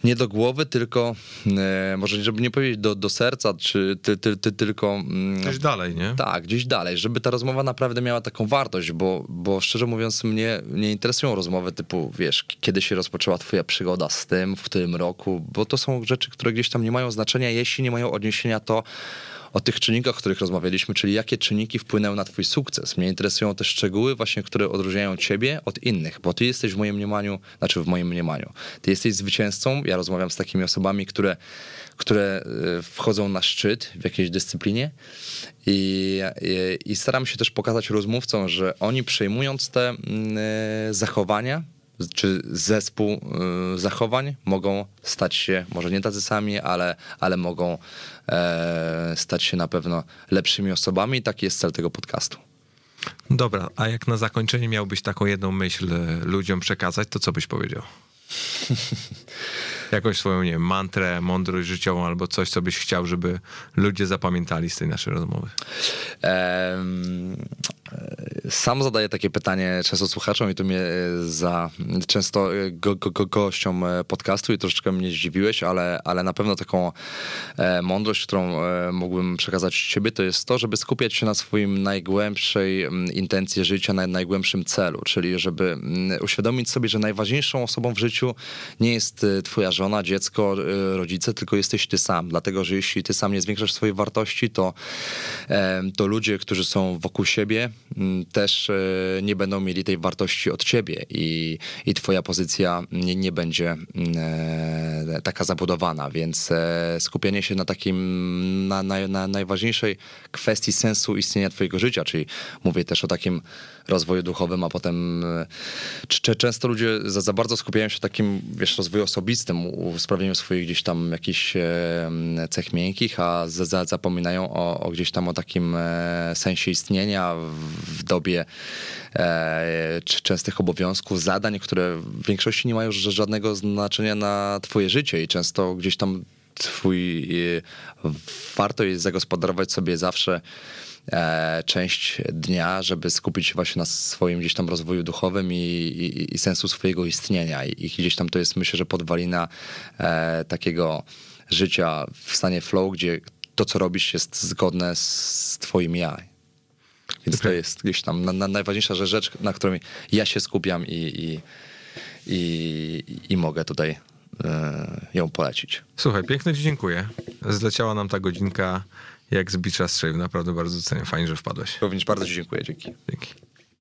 Speaker 2: nie do głowy, tylko e, może żeby nie powiedzieć do, do serca, czy ty, ty, ty, tylko...
Speaker 1: Mm, gdzieś dalej, nie?
Speaker 2: Tak, gdzieś dalej, żeby ta rozmowa naprawdę miała taką wartość, bo, bo szczerze mówiąc mnie nie interesują rozmowy typu, wiesz, kiedy się rozpoczęła twoja przygoda z tym, w tym roku, bo to są rzeczy, które gdzieś tam nie mają znaczenia, jeśli nie mają odniesienia to o tych czynnikach, o których rozmawialiśmy, czyli jakie czynniki wpłynęły na twój sukces. Mnie interesują te szczegóły właśnie, które odróżniają ciebie od innych, bo ty jesteś w moim mniemaniu, znaczy w moim mniemaniu, ty jesteś zwycięzcą, ja rozmawiam z takimi osobami, które które e, wchodzą na szczyt w jakiejś dyscyplinie i, i, i staram się też pokazać rozmówcom, że oni przejmując te e, zachowania, czy zespół y, zachowań mogą stać się, może nie tacy sami, ale, ale mogą e, stać się na pewno lepszymi osobami taki jest cel tego podcastu.
Speaker 1: Dobra, a jak na zakończenie miałbyś taką jedną myśl ludziom przekazać, to co byś powiedział? Jakąś swoją, nie wiem, mantrę, mądrość życiową albo coś, co byś chciał, żeby ludzie zapamiętali z tej naszej rozmowy? Um,
Speaker 2: sam zadaję takie pytanie często słuchaczom i to mnie e, za często e, go, go, go, gościom e, podcastu i troszeczkę mnie zdziwiłeś, ale, ale na pewno taką mądrość, którą mógłbym przekazać ciebie, to jest to, żeby skupiać się na swoim najgłębszej intencji życia, na najgłębszym celu, czyli żeby uświadomić sobie, że najważniejszą osobą w życiu nie jest twoja żona, dziecko, rodzice, tylko jesteś ty sam, dlatego, że jeśli ty sam nie zwiększasz swojej wartości, to, to ludzie, którzy są wokół siebie, też e, nie będą mieli tej wartości od ciebie i, i twoja pozycja nie, nie będzie mm, e, taka zabudowana, więc e, skupienie się na takim, na, na, na najważniejszej kwestii sensu istnienia twojego życia, czyli mówię też o takim rozwoju duchowym, a potem często ludzie za, za bardzo skupiają się takim, wiesz, rozwoju osobistym, usprawieniu swoich gdzieś tam jakichś cech miękkich, a za, zapominają o, o, gdzieś tam o takim sensie istnienia w dobie e, częstych obowiązków, zadań, które w większości nie mają żadnego znaczenia na twoje życie i często gdzieś tam twój, e, warto jest zagospodarować sobie zawsze e, część dnia, żeby skupić się właśnie na swoim gdzieś tam rozwoju duchowym i, i, i sensu swojego istnienia. I, I, gdzieś tam to jest myślę, że podwalina e, takiego życia w stanie flow, gdzie to, co robisz, jest zgodne z twoim ja. Więc okay. to jest gdzieś tam na, na najważniejsza rzecz, na której ja się skupiam i, i, i, i mogę tutaj e, ją polecić.
Speaker 1: Słuchaj, pięknie ci dziękuję. Zleciała nam ta godzinka jak z bicza strzelił. Naprawdę bardzo doceniam. Fajnie, że wpadłeś.
Speaker 2: Również bardzo ci dziękuję. Dzięki.
Speaker 1: Dzięki.